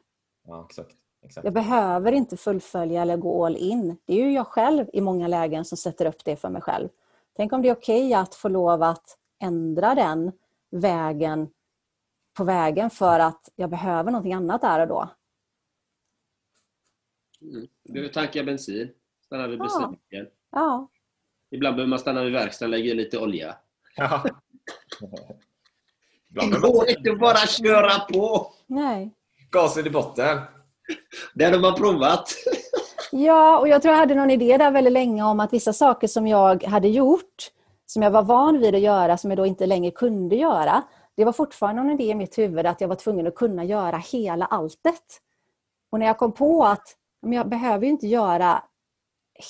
Ja, exakt. exakt. Jag behöver inte fullfölja eller gå all in. Det är ju jag själv i många lägen som sätter upp det för mig själv. Tänk om det är okej att få lov att ändra den vägen på vägen för att jag behöver någonting annat där och då. Mm. Du behöver tanka bensin. Stanna vid Ja. bensinmacken. Ja, Ibland behöver man stanna vid verkstaden och lägga i lite olja. Ja. Det går inte bara köra på! Nej. gasen i botten. Det har man provat. Ja, och jag tror jag hade någon idé där väldigt länge om att vissa saker som jag hade gjort, som jag var van vid att göra, som jag då inte längre kunde göra, det var fortfarande någon idé i mitt huvud att jag var tvungen att kunna göra hela alltet. Och när jag kom på att men jag behöver ju inte göra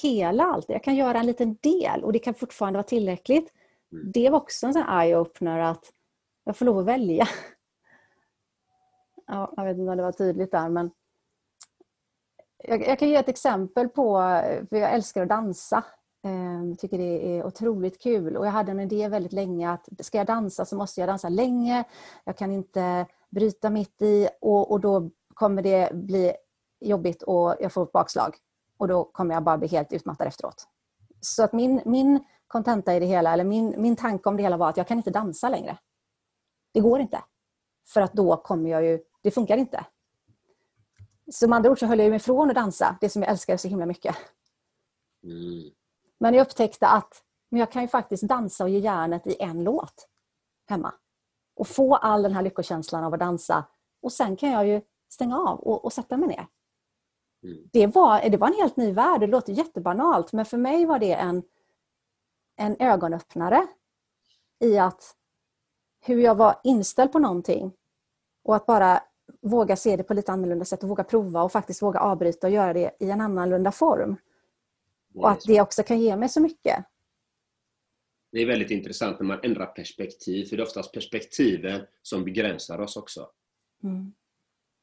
hela allt, jag kan göra en liten del och det kan fortfarande vara tillräckligt. Mm. Det var också en sån eye-opener att jag får lov att välja. Ja, jag vet inte om det var tydligt där men jag, jag kan ge ett exempel på, för jag älskar att dansa. Jag tycker det är otroligt kul och jag hade en idé väldigt länge att ska jag dansa så måste jag dansa länge. Jag kan inte bryta mitt i och, och då kommer det bli jobbigt och jag får ett bakslag. Och då kommer jag bara bli helt utmattad efteråt. Så att min, min kontenta i det hela, eller min, min tanke om det hela var att jag kan inte dansa längre. Det går inte. För att då kommer jag ju, det funkar inte. Så med andra ord så höll jag mig ifrån att dansa, det som jag älskar så himla mycket. Mm. Men jag upptäckte att men jag kan ju faktiskt dansa och ge järnet i en låt hemma. Och få all den här lyckokänslan av att dansa. Och sen kan jag ju stänga av och, och sätta mig ner. Mm. Det, var, det var en helt ny värld. Det låter jättebanalt men för mig var det en, en ögonöppnare i att hur jag var inställd på någonting och att bara våga se det på lite annorlunda sätt och våga prova och faktiskt våga avbryta och göra det i en annorlunda form. Och att det också kan ge mig så mycket. Det är väldigt intressant när man ändrar perspektiv, för det är oftast perspektiven som begränsar oss också. Mm.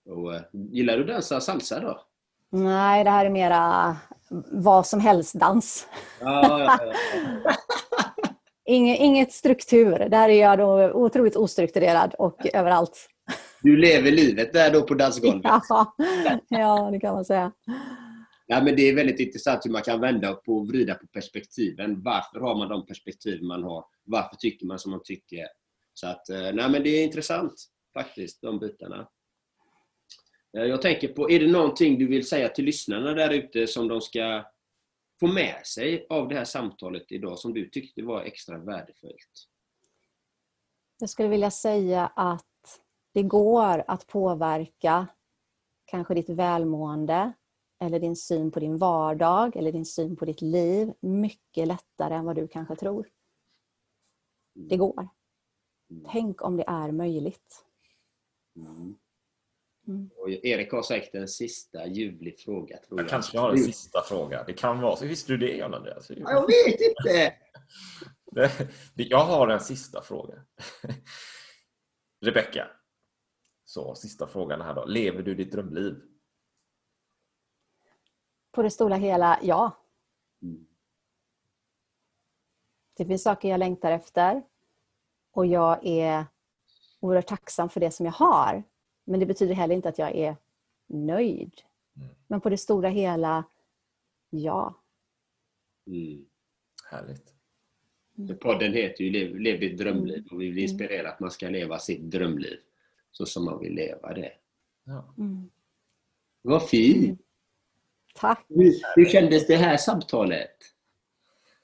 Och, eh, gillar du att dansa salsa då? Nej, det här är mera vad som helst dans. Ja, ja, ja. Inget, inget struktur. Där är jag då otroligt ostrukturerad och överallt. Du lever livet där då på dansgolvet. Ja, ja, det kan man säga. Ja, men det är väldigt intressant hur man kan vända på och vrida på perspektiven. Varför har man de perspektiv man har? Varför tycker man som man tycker? Så att, eh, nej, men det är intressant faktiskt, de bitarna. Eh, Jag tänker på, är det någonting du vill säga till lyssnarna där ute som de ska få med sig av det här samtalet idag som du tyckte var extra värdefullt? Jag skulle vilja säga att det går att påverka kanske ditt välmående eller din syn på din vardag eller din syn på ditt liv mycket lättare än vad du kanske tror. Det går. Tänk om det är möjligt. Mm. Mm. Och Erik har säkert en sista ljuvlig fråga tror jag. Jag kanske har en sista fråga. Det kan vara så. Visste du det John Andreas? Ja, Jag vet inte! Jag har en sista fråga. Rebecka. Så sista frågan här då. Lever du ditt drömliv? På det stora hela, ja. Mm. Det finns saker jag längtar efter och jag är oerhört tacksam för det som jag har. Men det betyder heller inte att jag är nöjd. Mm. Men på det stora hela, ja. Mm. Härligt. För Podden heter ju Lev, Lev ditt drömliv och vi vill Mm. inspirera att man ska leva sitt drömliv så som man vill leva det. Ja. Mm. Vad fint! Tack. Hur, hur kändes det här samtalet?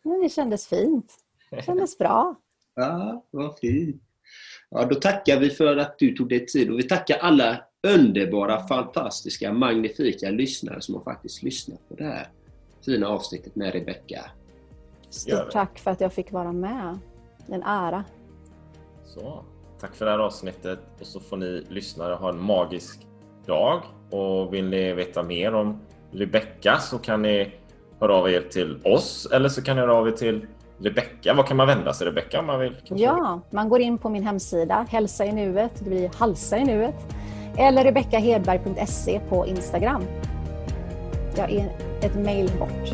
Men det kändes fint. Det kändes bra. Ja, vad fint! Ja, då tackar vi för att du tog dig tid och vi tackar alla underbara, fantastiska, magnifika lyssnare som har faktiskt lyssnat på det här fina avsnittet med Rebecka. Stort tack för att jag fick vara med. En ära. Så, tack för det här avsnittet och så får ni lyssnare ha en magisk dag. Och vill ni veta mer om Rebecka så kan ni höra av er till oss eller så kan ni höra av er till Rebecka. Vad kan man vända sig Rebecka om man vill? kanske? Ja, man går in på min hemsida, Hälsa i nuet, det blir Halsa i nuet. Eller rebeckahedberg.se på Instagram. Jag är ett mail bort.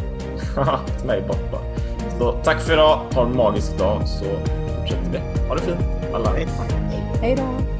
Till mig bort bara. Så tack för idag. Ha en magisk dag så fortsätter vi. Ha det fint alla. Hej då!